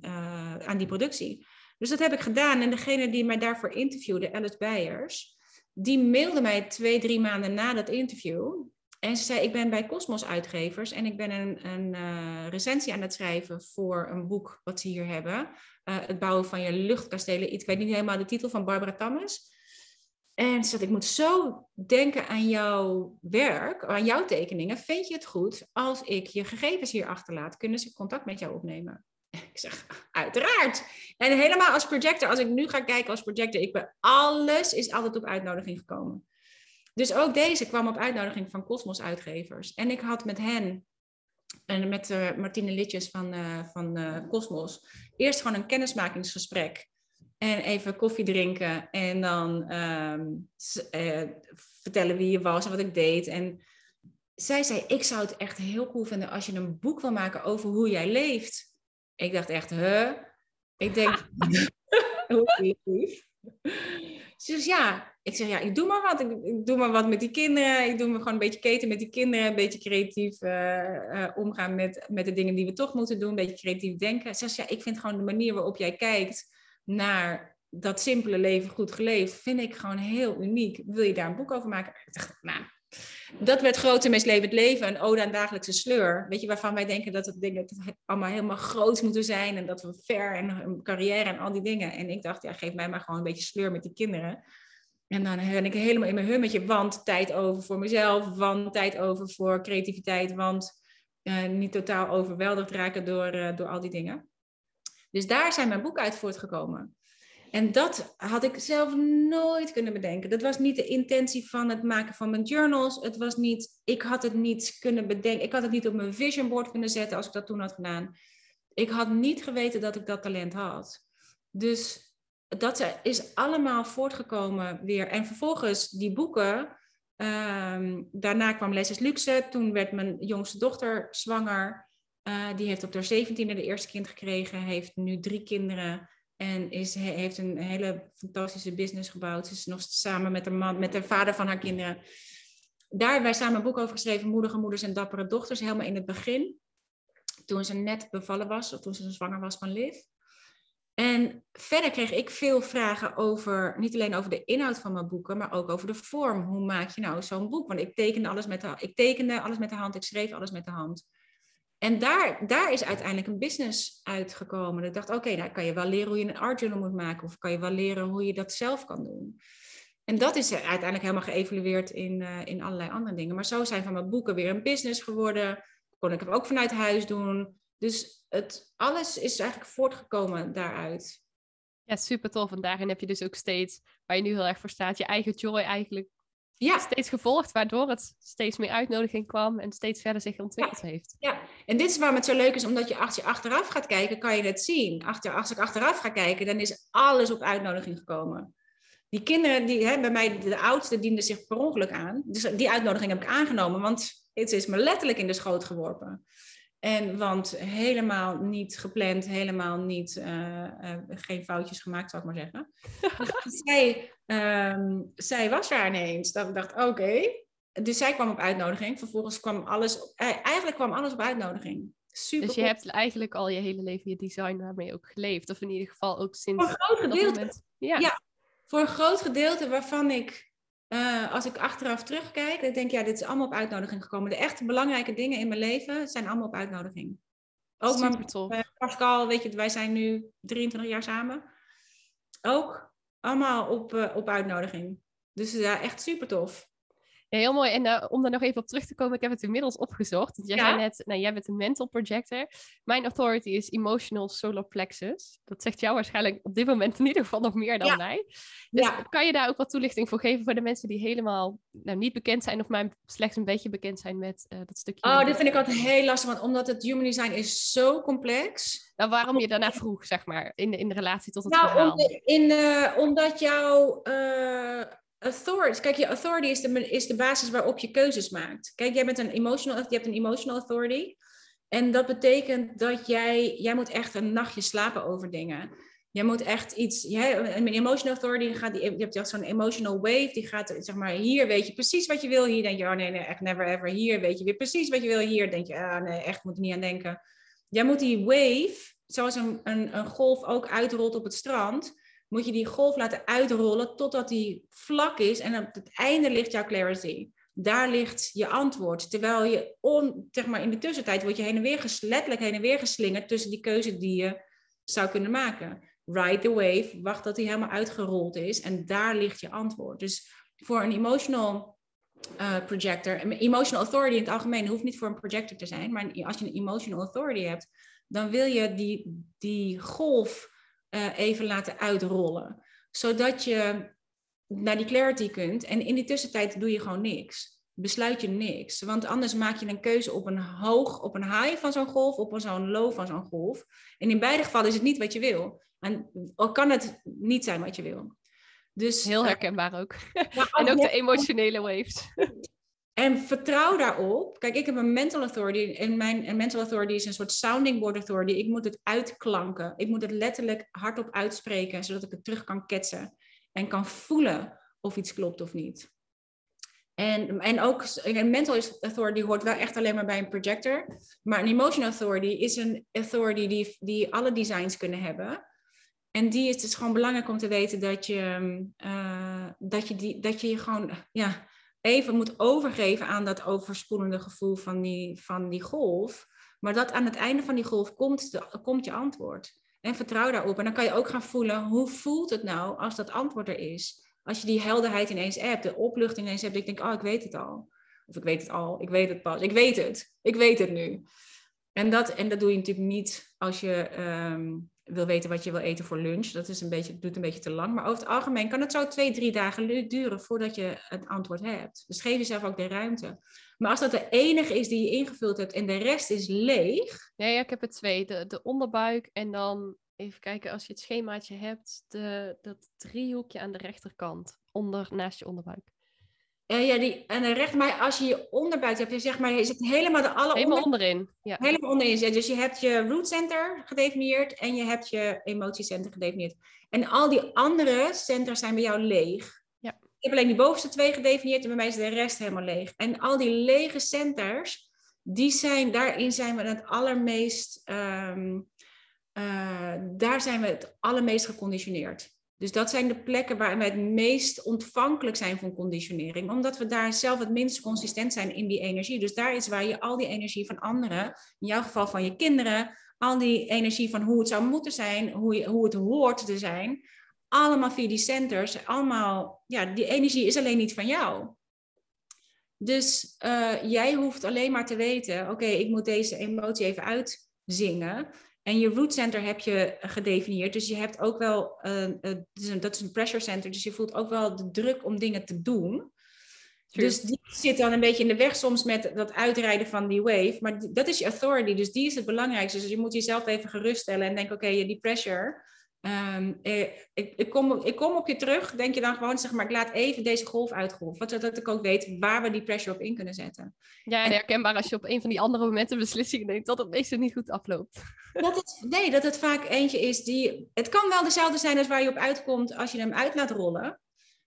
aan die productie. Dus dat heb ik gedaan. En degene die mij daarvoor interviewde, Alice Beijers, die mailde mij twee, drie maanden na dat interview. En ze zei, ik ben bij Cosmos Uitgevers en ik ben een, een uh, recensie aan het schrijven voor een boek wat ze hier hebben. Uh, het bouwen van je luchtkastelen. Ik weet niet helemaal de titel van Barbara Tammes. En ze zei, ik moet zo denken aan jouw werk, aan jouw tekeningen. Vind je het goed als ik je gegevens hier achterlaat? Kunnen ze contact met jou opnemen? (laughs) Ik zeg, uiteraard. En helemaal als projector, als ik nu ga kijken als projector, ik ben, alles is altijd op uitnodiging gekomen. Dus ook deze kwam op uitnodiging van Cosmos Uitgevers. En ik had met hen en met uh, Martine Litjes van, uh, van uh, Cosmos eerst gewoon een kennismakingsgesprek. En even koffie drinken en dan um, vertellen wie je was en wat ik deed. En zij zei, ik zou het echt heel cool vinden als je een boek wil maken over hoe jij leeft. Ik dacht echt, huh? Ik denk, (laughs) hoe ja, ik zeg, ja, ik doe maar wat. Ik, doe maar wat met die kinderen. Ik doe me gewoon een beetje keten met die kinderen. Een beetje creatief uh, uh, omgaan met, met de dingen die we toch moeten doen. Een beetje creatief denken. Ze zegt, ja, ik vind gewoon de manier waarop jij kijkt naar dat simpele leven goed geleefd, vind ik gewoon heel uniek. Wil je daar een boek over maken? Ik dacht, nou, dat werd groot en meestlevend leven, een ode aan dagelijkse sleur. Weet je, waarvan wij denken dat het dingen allemaal helemaal groot moeten zijn en dat we ver en een carrière en al die dingen. En ik dacht, ja, geef mij maar gewoon een beetje sleur met die kinderen. En dan ben ik helemaal in mijn hummetje, want tijd over voor mezelf, want tijd over voor creativiteit, want uh, niet totaal overweldigd raken door, uh, door al die dingen. Dus daar zijn mijn boeken uit voortgekomen. En dat had ik zelf nooit kunnen bedenken. Dat was niet de intentie van het maken van mijn journals. Het was niet, ik had het niet kunnen bedenken. Ik had het niet op mijn vision board kunnen zetten als ik dat toen had gedaan. Ik had niet geweten dat ik dat talent had. Dus dat is allemaal voortgekomen weer. En vervolgens die boeken. Um, daarna kwam Les Luxe. Toen werd mijn jongste dochter zwanger. Uh, die heeft op haar zeventiende de eerste kind gekregen. Heeft nu drie kinderen. En is, heeft een hele fantastische business gebouwd. Ze is nog samen met de, man, met de vader van haar kinderen. Daar hebben wij samen een boek over geschreven. Moedige moeders en dappere dochters. Helemaal in het begin. Toen ze net bevallen was. Of toen ze zwanger was van Liv. En verder kreeg ik veel vragen over, niet alleen over de inhoud van mijn boeken, maar ook over de vorm. Hoe maak je nou zo'n boek? Want ik tekende alles met de, ik tekende alles met de hand, ik schreef alles met de hand. En daar, daar is uiteindelijk een business uitgekomen. Ik dacht, oké, nou kan je wel leren hoe je een art journal moet maken, of kan je wel leren hoe je dat zelf kan doen. En dat is uiteindelijk helemaal geëvalueerd in, uh, in allerlei andere dingen. Maar zo zijn van mijn boeken weer een business geworden. Kon ik het ook vanuit huis doen. Dus het, alles is eigenlijk voortgekomen daaruit. Ja, super tof. En daarin heb je dus ook steeds, waar je nu heel erg voor staat, je eigen joy eigenlijk ja. steeds gevolgd, waardoor het steeds meer uitnodiging kwam en steeds verder zich ontwikkeld ja. heeft. Ja, en dit is waarom het zo leuk is, omdat je als je achteraf gaat kijken, kan je het zien. Achter, als ik achteraf ga kijken, dan is alles op uitnodiging gekomen. Die kinderen, die, hè, bij mij, de oudste, dienden zich per ongeluk aan. Dus die uitnodiging heb ik aangenomen, want het is me letterlijk in de schoot geworpen. En want helemaal niet gepland, helemaal niet, uh, uh, geen foutjes gemaakt, zou ik maar zeggen. (laughs) dus zij, um, zij was daar ineens. Dat ik dacht, oké. Okay. Dus zij kwam op uitnodiging. Vervolgens kwam alles, eigenlijk kwam alles op uitnodiging. Super dus je hebt eigenlijk al je hele leven je design daarmee ook geleefd. Of in ieder geval ook sinds voor een groot gedeelte. moment. Ja. Ja. Voor een groot gedeelte waarvan ik, eh, als ik achteraf terugkijk, ik denk ja, dit is allemaal op uitnodiging gekomen. De echte belangrijke dingen in mijn leven zijn allemaal op uitnodiging. Ook Super met tof. eh, Pascal, weet je, wij zijn nu 23 jaar samen. Ook allemaal op, eh, op uitnodiging. Dus ja, echt super tof. Ja, heel mooi. En eh, om daar nog even op terug te komen, ik heb het inmiddels opgezocht. Want jij Ja. zei net, nou, jij bent een mental projector. Mijn authority is emotional solar plexus. Dat zegt jou waarschijnlijk op dit moment in ieder geval nog meer dan Ja. mij. Dus kan je daar ook wat toelichting voor geven voor de mensen die helemaal nou, niet bekend zijn of maar slechts een beetje bekend zijn met eh, dat stukje? Oh, dit vind ik altijd heel lastig, want omdat het human design is zo complex. Nou, waarom je daarna vroeg, zeg maar, in in de relatie tot het Nou, verhaal. om- in, omdat jouw eh, authority, kijk, je authority is de, is de basis waarop je keuzes maakt. Kijk, jij bent een emotional, je hebt een emotional authority. En dat betekent dat jij, jij moet echt een nachtje slapen over dingen. Jij moet echt iets, jij, een emotional authority, gaat, die- je hebt zo'n emotional wave, die gaat, zeg maar, hier weet je precies wat je wil, hier denk je, oh nee, nee, echt never ever, hier weet je weer precies wat je wil, hier denk je, ah nee, echt moet er niet aan denken. Jij moet die wave, zoals een, een, een golf ook uitrolt op het strand, moet je die golf laten uitrollen totdat die vlak is en op het einde ligt jouw clarity. Daar ligt je antwoord. Terwijl je on, zeg maar in de tussentijd word je heen en weer ges, letterlijk heen en weer geslingerd tussen die keuze die je zou kunnen maken. Ride the wave, wacht tot die helemaal uitgerold is en daar ligt je antwoord. Dus voor een emotional eh, projector, emotional authority in het algemeen hoeft niet voor een projector te zijn, maar als je een emotional authority hebt, dan wil je die, die golf eh, even laten uitrollen. Zodat je naar die clarity kunt. En in die tussentijd doe je gewoon niks. Besluit je niks. Want anders maak je een keuze op een hoog, op een high van zo'n golf, op een zo'n low van zo'n golf. En in beide gevallen is het niet wat je wil. En ook kan het niet zijn wat je wil. Dus, Heel eh, herkenbaar ook. (laughs) en ook de emotionele waves. (laughs) en vertrouw daarop. Kijk, ik heb een mental authority. En mijn mental authority is een soort sounding board authority. Ik moet het uitklanken. Ik moet het letterlijk hardop uitspreken, zodat ik het terug kan ketsen. En kan voelen of iets klopt of niet. En, en ook een mental authority hoort wel echt alleen maar bij een projector. Maar een emotional authority is een authority die, die alle designs kunnen hebben. En die is is gewoon belangrijk om te weten dat je, eh, dat je, die, dat je je gewoon ja, even moet overgeven aan dat overspoelende gevoel van die, van die golf. Maar dat aan het einde van die golf komt, de, komt je antwoord. En vertrouw daarop. En dan kan je ook gaan voelen, hoe voelt het nou als dat antwoord er is? Als je die helderheid ineens hebt, de opluchting ineens hebt. Ik denk, oh, ik weet het al. Of ik weet het al, ik weet het pas. Ik weet het. Ik weet het nu. En dat, en dat doe je natuurlijk niet als je ehm, wil weten wat je wil eten voor lunch. Dat is een beetje, doet een beetje te lang. Maar over het algemeen kan het zo twee, drie dagen duren voordat je het antwoord hebt. Dus geef jezelf ook de ruimte. Maar als dat de enige is die je ingevuld hebt en de rest is leeg. Ja, ja, ik heb er twee. De, de onderbuik en dan even kijken als je het schemaatje hebt. De, dat driehoekje aan de rechterkant. Onder, naast je onderbuik. Eh, ja, die, en de recht, maar als je je onderbuik hebt, zeg maar, is het helemaal de alle Helemaal onder- onderin. Ja. helemaal onderin zit. Dus je hebt je root center gedefinieerd en je hebt je emotiecenter gedefinieerd. En al die andere centers zijn bij jou leeg. Ja. Ik heb alleen die bovenste twee gedefinieerd en bij mij is de rest helemaal leeg. En al die lege centers, die zijn, daarin zijn we het allermeest, ehm, eh, daar zijn we het allermeest geconditioneerd. Dus dat zijn de plekken waar we het meest ontvankelijk zijn voor conditionering. Omdat we daar zelf het minst consistent zijn in die energie. Dus daar is waar je al die energie van anderen, in jouw geval van je kinderen, al die energie van hoe het zou moeten zijn, hoe, je, hoe het hoort te zijn, allemaal via die centers, allemaal, ja, die energie is alleen niet van jou. Dus eh, jij hoeft alleen maar te weten, oké, ik moet deze emotie even uitzingen. En je root center heb je gedefinieerd. Dus je hebt ook wel, uh, uh, dat is een pressure center, dus je voelt ook wel de druk om dingen te doen. True. Dus die zit dan een beetje in de weg soms met dat uitrijden van die wave. Maar die, dat is je authority, dus die is het belangrijkste. Dus je moet jezelf even geruststellen en denken, oké, okay, die pressure, um, ik, ik, kom, ik kom op je terug. Denk je dan gewoon, zeg maar, ik laat even deze golf uitgolven. Zodat ik ook weet waar we die pressure op in kunnen zetten. Ja, en herkenbaar als je op een van die andere momenten beslissingen neemt dat het meestal niet goed afloopt. (laughs) Dat het, nee, dat het vaak eentje is die... Het kan wel dezelfde zijn als waar je op uitkomt als je hem uit laat rollen.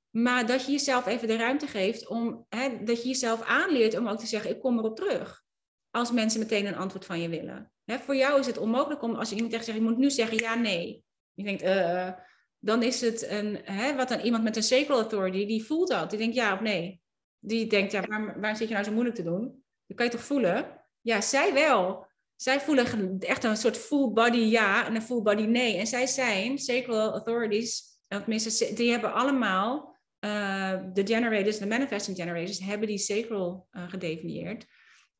Maar dat je jezelf even de ruimte geeft om... Hè, dat je jezelf aanleert om ook te zeggen, ik kom erop terug. Als mensen meteen een antwoord van je willen. Hè, voor jou is het onmogelijk om, als je iemand tegen zegt, je moet nu zeggen ja, nee. Je denkt, uh, dan is het een, hè, wat dan iemand met een sacral authority, die voelt dat. Die denkt ja of nee. Die denkt, ja, waarom, zit je nou zo moeilijk te doen? Dat kan je toch voelen? Ja, zij wel. Zij voelen echt een soort full body ja en een full body nee. En zij zijn, sacral authorities, of tenminste, die hebben allemaal, uh, de generators, de manifesting generators, hebben die sacral uh, gedefinieerd.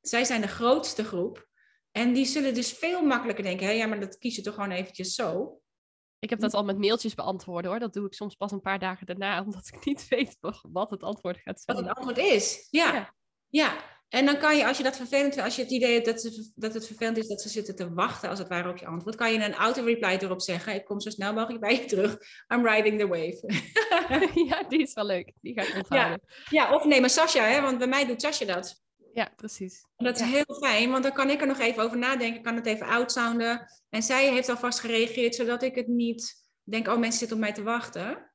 Zij zijn de grootste groep. En die zullen dus veel makkelijker denken, hé, ja, maar dat kies je toch gewoon eventjes zo. Ik heb dat al met mailtjes beantwoorden hoor. Dat doe ik soms pas een paar dagen daarna, (laughs) omdat ik niet weet wat het antwoord gaat zijn. Wat het antwoord is, ja. ja. ja. En dan kan je, als je dat vervelend vindt, als je het idee hebt dat, ze, dat het vervelend is dat ze zitten te wachten, als het ware, op je antwoord, kan je een auto-reply erop zeggen. Ik kom zo snel mogelijk bij je terug. I'm riding the wave. (laughs) ja, die is wel leuk. Die ga ik onthouden. Ja, ja of neem maar Sascha, hè, want bij mij doet Sascha dat. Ja, precies. dat is heel fijn, want dan kan ik er nog even over nadenken, kan het even outsounden. En zij heeft alvast gereageerd, zodat ik het niet denk, oh, mensen zitten op mij te wachten.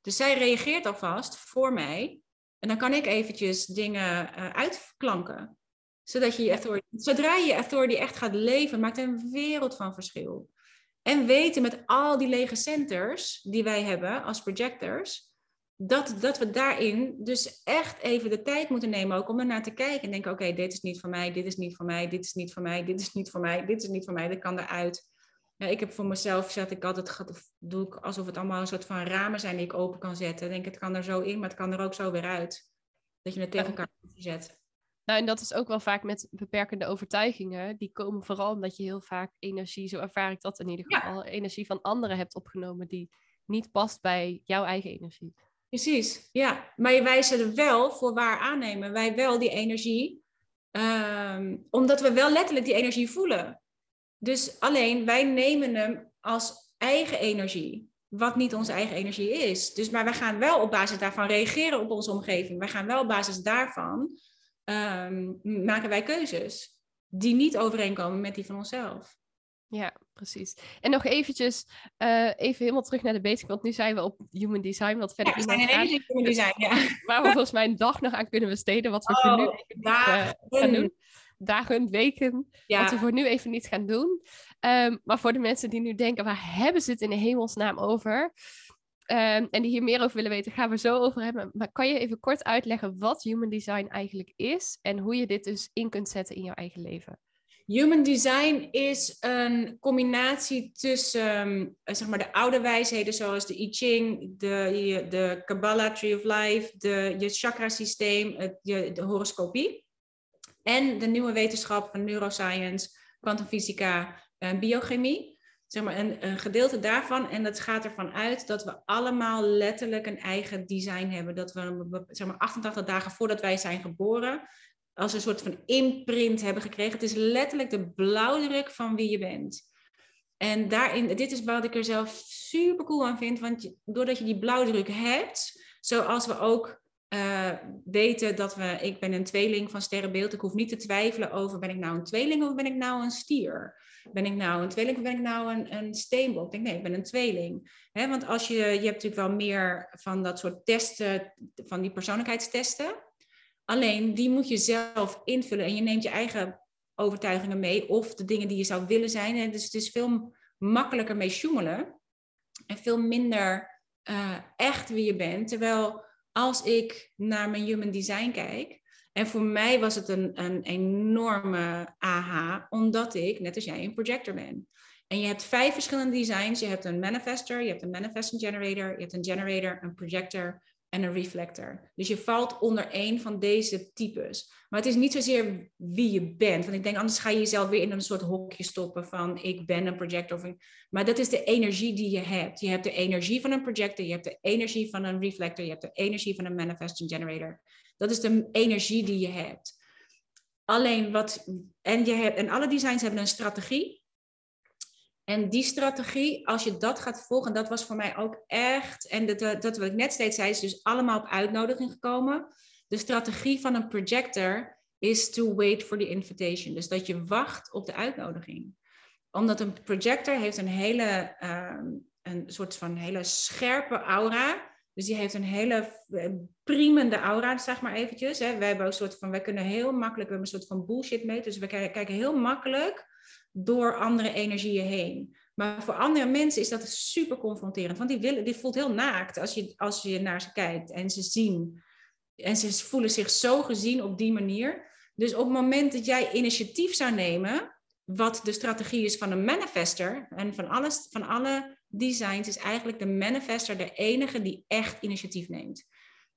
Dus zij reageert alvast voor mij. En dan kan ik eventjes dingen uh, uitklanken. Zodat je je authority, zodra je authority echt gaat leven, maakt een wereld van verschil. En weten met al die lege centers die wij hebben als projectors, dat, dat we daarin dus echt even de tijd moeten nemen ook om ernaar te kijken. En denken, oké, dit is niet voor mij, dit is niet voor mij, dit is niet voor mij, dit is niet voor mij, dit is niet voor mij, dat kan eruit. Ja, ik heb voor mezelf, zet ik altijd, doe ik alsof het allemaal een soort van ramen zijn die ik open kan zetten. Ik denk, het kan er zo in, maar het kan er ook zo weer uit. Dat je het tegen elkaar zet. Nou, en dat is ook wel vaak met beperkende overtuigingen. Die komen vooral omdat je heel vaak energie, zo ervaar ik dat in ieder geval, energie van anderen hebt opgenomen die niet past bij jouw eigen energie. Precies, ja. Maar wij zullen wel voor waar aannemen. Wij wel die energie. Ehm, omdat we wel letterlijk die energie voelen. Dus alleen wij nemen hem als eigen energie. Wat niet onze eigen energie is. Dus, maar wij gaan wel op basis daarvan reageren op onze omgeving. Wij gaan wel op basis daarvan um, maken wij keuzes. Die niet overeenkomen met die van onszelf. Ja, precies. En nog eventjes, uh, even helemaal terug naar de basic, want nu zijn we op human design, wat verder ja, we zijn in human design, ja. (laughs) Waar we volgens mij een dag nog aan kunnen besteden, wat we oh, voor nu even niet, uh, gaan doen. Dagen, weken, ja. wat we voor nu even niet gaan doen. Um, maar voor de mensen die nu denken, waar hebben ze het in de hemelsnaam over? Um, en die hier meer over willen weten, gaan we zo over hebben. Maar kan je even kort uitleggen wat human design eigenlijk is en hoe je dit dus in kunt zetten in jouw eigen leven? Human design is een combinatie tussen um, zeg maar de oude wijsheden zoals de I Ching, de, de Kabbalah Tree of Life, de, je chakra-systeem, je, de horoscopie. En de nieuwe wetenschap van neuroscience, kwantumfysica en biochemie. Zeg maar een, een gedeelte daarvan. En dat gaat ervan uit dat we allemaal letterlijk een eigen design hebben. Dat we zeg maar 88 dagen voordat wij zijn geboren als een soort van imprint hebben gekregen. Het is letterlijk de blauwdruk van wie je bent. En daarin, dit is wat ik er zelf super cool aan vind, want doordat je die blauwdruk hebt, zoals we ook uh, weten dat we, ik ben een tweeling van sterrenbeeld, ik hoef niet te twijfelen over, ben ik nou een tweeling of ben ik nou een stier? Ben ik nou een tweeling of ben ik nou een, een steenbok? Ik denk, nee, ik ben een tweeling. Want als je, je hebt natuurlijk wel meer van dat soort testen, van die persoonlijkheidstesten. Alleen die moet je zelf invullen en je neemt je eigen overtuigingen mee of de dingen die je zou willen zijn. En dus het is veel makkelijker mee sjoemelen en veel minder uh, echt wie je bent. Terwijl als ik naar mijn human design kijk, en voor mij was het een, een enorme aha, omdat ik, net als jij, een projector ben. En je hebt vijf verschillende designs. Je hebt een manifester, je hebt een manifesting generator, je hebt een generator, een projector, en een reflector. Dus je valt onder één van deze types. Maar het is niet zozeer wie je bent. Want ik denk, anders ga je jezelf weer in een soort hokje stoppen van ik ben een projector. Maar dat is de energie die je hebt. Je hebt de energie van een projector, je hebt de energie van een reflector, je hebt de energie van een manifesting generator. Dat is de energie die je hebt. Alleen wat, en, je hebt, en alle designs hebben een strategie. En die strategie, als je dat gaat volgen, dat was voor mij ook echt, en dat, dat wat ik net steeds zei, is dus allemaal op uitnodiging gekomen. De strategie van een projector is to wait for the invitation. Dus dat je wacht op de uitnodiging. Omdat een projector heeft een hele, um, een soort van hele scherpe aura. Dus die heeft een hele eh, priemende aura, zeg maar eventjes. Hè. Wij hebben een soort van, wij kunnen heel makkelijk, we hebben een soort van bullshit mee. Dus we kijken heel makkelijk door andere energieën heen. Maar voor andere mensen is dat super confronterend. Want die, willen, die voelt heel naakt als je, als je naar ze kijkt en ze zien. En ze voelen zich zo gezien op die manier. Dus op het moment dat jij initiatief zou nemen, wat de strategie is van een manifester en van, alles, van alle designs, is eigenlijk de manifester de enige die echt initiatief neemt.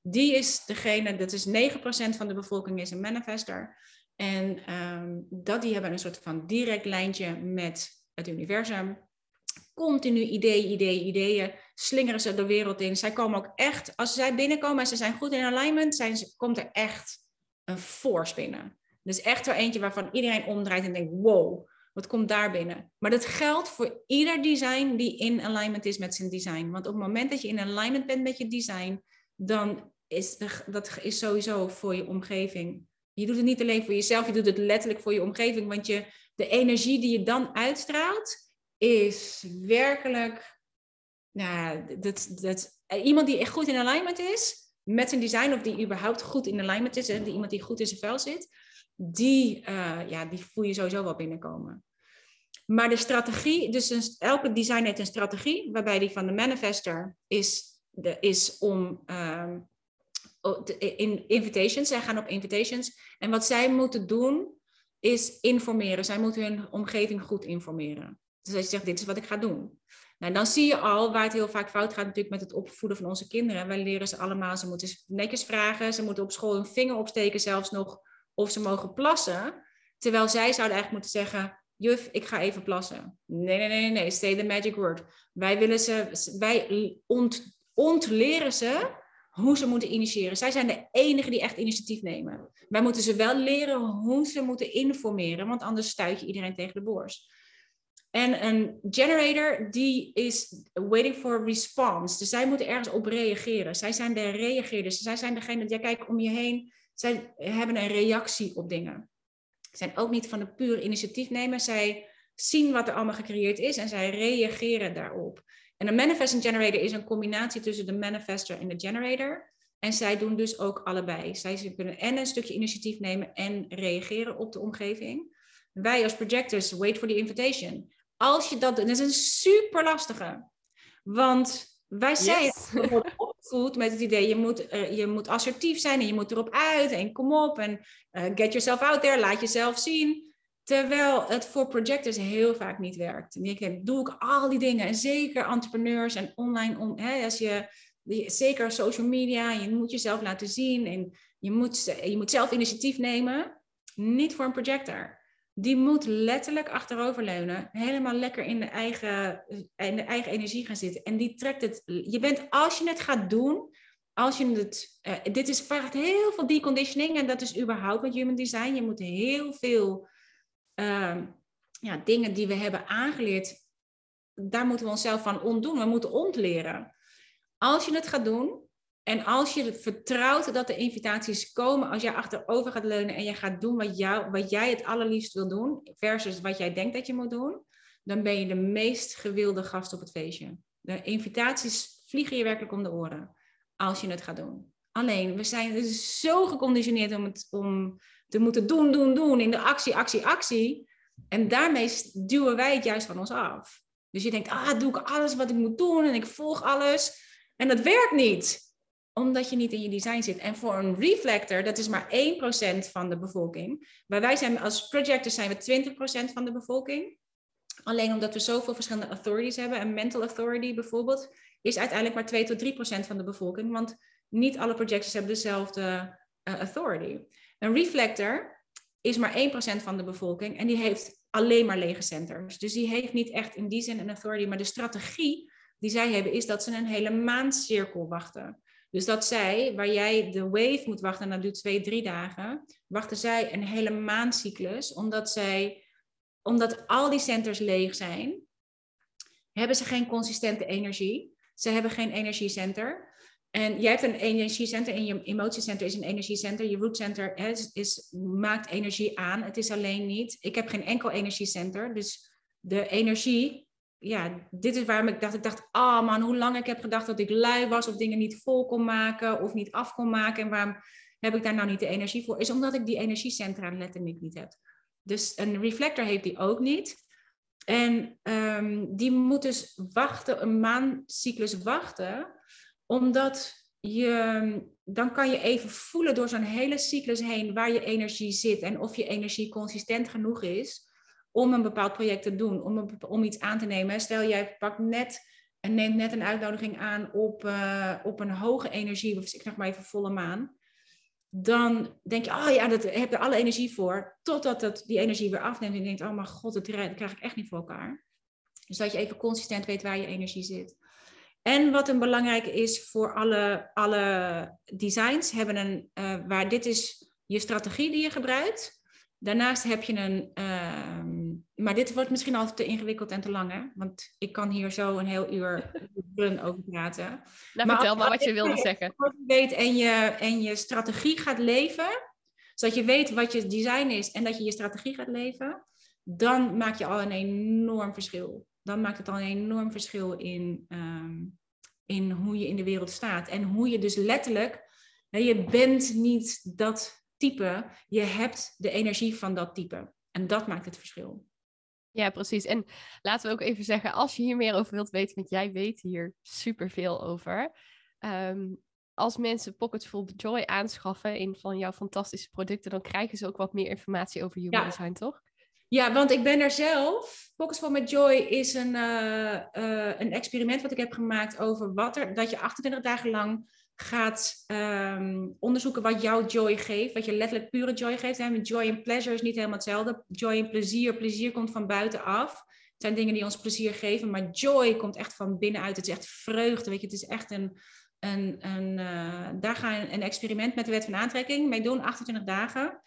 Die is degene, dat is 9% van de bevolking is een manifester. En um, dat die hebben een soort van direct lijntje met het universum. Continu ideeën, ideeën, ideeën. Slingeren ze de wereld in. Zij komen ook echt, als zij binnenkomen en ze zijn goed in alignment, zijn ze, komt er echt een force binnen. Dus echt wel eentje waarvan iedereen omdraait en denkt, wow, wat komt daar binnen? Maar dat geldt voor ieder design die in alignment is met zijn design. Want op het moment dat je in alignment bent met je design, dan is dat is sowieso voor je omgeving. Je doet het niet alleen voor jezelf, je doet het letterlijk voor je omgeving. Want je, de energie die je dan uitstraalt, is werkelijk. Nou, dat, dat, iemand die echt goed in alignment is met zijn design, of die überhaupt goed in alignment is, hè, die, iemand die goed in zijn vel zit, die, uh, ja, die voel je sowieso wel binnenkomen. Maar de strategie, dus elke design heeft een strategie, waarbij die van de manifester is, de, is om um, in invitations, zij gaan op invitations. En wat zij moeten doen, is informeren. Zij moeten hun omgeving goed informeren. Dus als je zegt, dit is wat ik ga doen. Nou, dan zie je al waar het heel vaak fout gaat natuurlijk met het opvoeden van onze kinderen. Wij leren ze allemaal, ze moeten netjes vragen, ze moeten op school hun vinger opsteken zelfs nog of ze mogen plassen. Terwijl zij zouden eigenlijk moeten zeggen, juf, ik ga even plassen. Nee, nee, nee, nee, stay the magic word. Wij willen ze, wij ont, ontleren ze hoe ze moeten initiëren. Zij zijn de enigen die echt initiatief nemen. Wij moeten ze wel leren hoe ze moeten informeren, want anders stuit je iedereen tegen de borst. En een generator, die is waiting for response. Dus zij moeten ergens op reageren. Zij zijn de reageerders. Zij zijn degene die kijken om je heen. Zij hebben een reactie op dingen. Ze zijn ook niet van een puur initiatief nemen. Zij zien wat er allemaal gecreëerd is en zij reageren daarop. En een manifesting generator is een combinatie tussen de manifester en de generator. En zij doen dus ook allebei. Zij kunnen en een stukje initiatief nemen en reageren op de omgeving. Wij als projectors wait for the invitation. Als je dat doet, dat is een super lastige. Want wij zijn yes. (laughs) opgevoed met het idee, je moet, uh, je moet assertief zijn en je moet erop uit en kom op en uh, get yourself out there, laat jezelf zien. Terwijl het voor projectors heel vaak niet werkt. Ik doe ik al die dingen. En zeker entrepreneurs en online, on, hè, als je, zeker social media, je moet jezelf laten zien en je moet, je moet zelf initiatief nemen. Niet voor een projector die moet letterlijk achteroverleunen. Helemaal lekker in de, eigen, in de eigen energie gaan zitten. En die trekt het. Je bent, als je het gaat doen, als je het. Uh, dit is, vraagt heel veel deconditioning. En dat is überhaupt met human design. Je moet heel veel uh, ja, dingen die we hebben aangeleerd. Daar moeten we onszelf van ontdoen. We moeten ontleren. Als je het gaat doen, en als je vertrouwt dat de invitaties komen, als jij achterover gaat leunen en je gaat doen wat, jou, wat jij het allerliefst wil doen, versus wat jij denkt dat je moet doen, dan ben je de meest gewilde gast op het feestje. De invitaties vliegen je werkelijk om de oren als je het gaat doen. Alleen, we zijn dus zo geconditioneerd om, het, om te moeten doen, doen, doen in de actie, actie, actie. En daarmee duwen wij het juist van ons af. Dus je denkt, ah, doe ik alles wat ik moet doen en ik volg alles. En dat werkt niet omdat je niet in je design zit. En voor een reflector, dat is maar 1% van de bevolking. Maar wij zijn als projectors zijn we 20% van de bevolking. Alleen omdat we zoveel verschillende authorities hebben. En mental authority bijvoorbeeld is uiteindelijk maar 2 tot 3% van de bevolking. Want niet alle projectors hebben dezelfde uh, authority. Een reflector is maar 1% van de bevolking. En die heeft alleen maar lege centers. Dus die heeft niet echt in die zin een authority. Maar de strategie die zij hebben is dat ze een hele maancirkel wachten. Dus dat zij, waar jij de wave moet wachten, en dat duurt twee, drie dagen, wachten zij een hele maandcyclus, omdat zij, omdat al die centers leeg zijn, hebben ze geen consistente energie. Ze hebben geen energiecenter. En jij hebt een energiecenter en je emotiecenter is een energiecenter. Je rootcenter is, is, maakt energie aan. Het is alleen niet. Ik heb geen enkel energiecenter. Dus de energie ja, dit is waarom ik dacht, ik dacht, ah oh man, hoe lang ik heb gedacht dat ik lui was of dingen niet vol kon maken of niet af kon maken. En waarom heb ik daar nou niet de energie voor? Is omdat ik die energiecentra letterlijk niet heb. Dus een reflector heeft die ook niet. En um, die moet dus wachten, een maancyclus wachten, omdat je, dan kan je even voelen door zo'n hele cyclus heen waar je energie zit en of je energie consistent genoeg is om een bepaald project te doen, om, om iets aan te nemen. Stel, jij pakt net en neemt net een uitnodiging aan op, uh, op een hoge energie, of ik zeg maar even volle maan. Dan denk je, oh ja, dat heb je alle energie voor. Totdat het, die energie weer afneemt en je denkt, oh mijn god, dat krijg ik echt niet voor elkaar. Dus dat je even consistent weet waar je energie zit. En wat een belangrijke is voor alle, alle designs, hebben een, uh, waar dit is je strategie die je gebruikt. Daarnaast heb je een, uh, maar dit wordt misschien altijd te ingewikkeld en te lang, hè? want ik kan hier zo een heel uur (laughs) over praten. Nou, maar vertel maar wat je wilde zeggen. Als je weet en je, en je strategie gaat leven, zodat je weet wat je design is en dat je je strategie gaat leven, dan maak je al een enorm verschil dan maakt het al een enorm verschil in, ehm, in hoe je in de wereld staat. En hoe je dus letterlijk, je bent niet dat type, je hebt de energie van dat type. En dat maakt het verschil. Ja, precies. En laten we ook even zeggen, als je hier meer over wilt weten, want jij weet hier superveel over. Ehm, als mensen Pockets Full Joy aanschaffen in van jouw fantastische producten, dan krijgen ze ook wat meer informatie over Human Design, toch? Ja, want ik ben er zelf. For My Joy is een, uh, uh, een experiment wat ik heb gemaakt over wat er, dat je 28 dagen lang gaat um, onderzoeken wat jouw joy geeft, wat je letterlijk pure joy geeft. En joy en pleasure is niet helemaal hetzelfde. Joy en plezier, plezier komt van buitenaf. Het zijn dingen die ons plezier geven, maar joy komt echt van binnenuit. Het is echt vreugde, weet je. Het is echt een, een, een uh, daar ga je een experiment met de wet van aantrekking mee doen, 28 dagen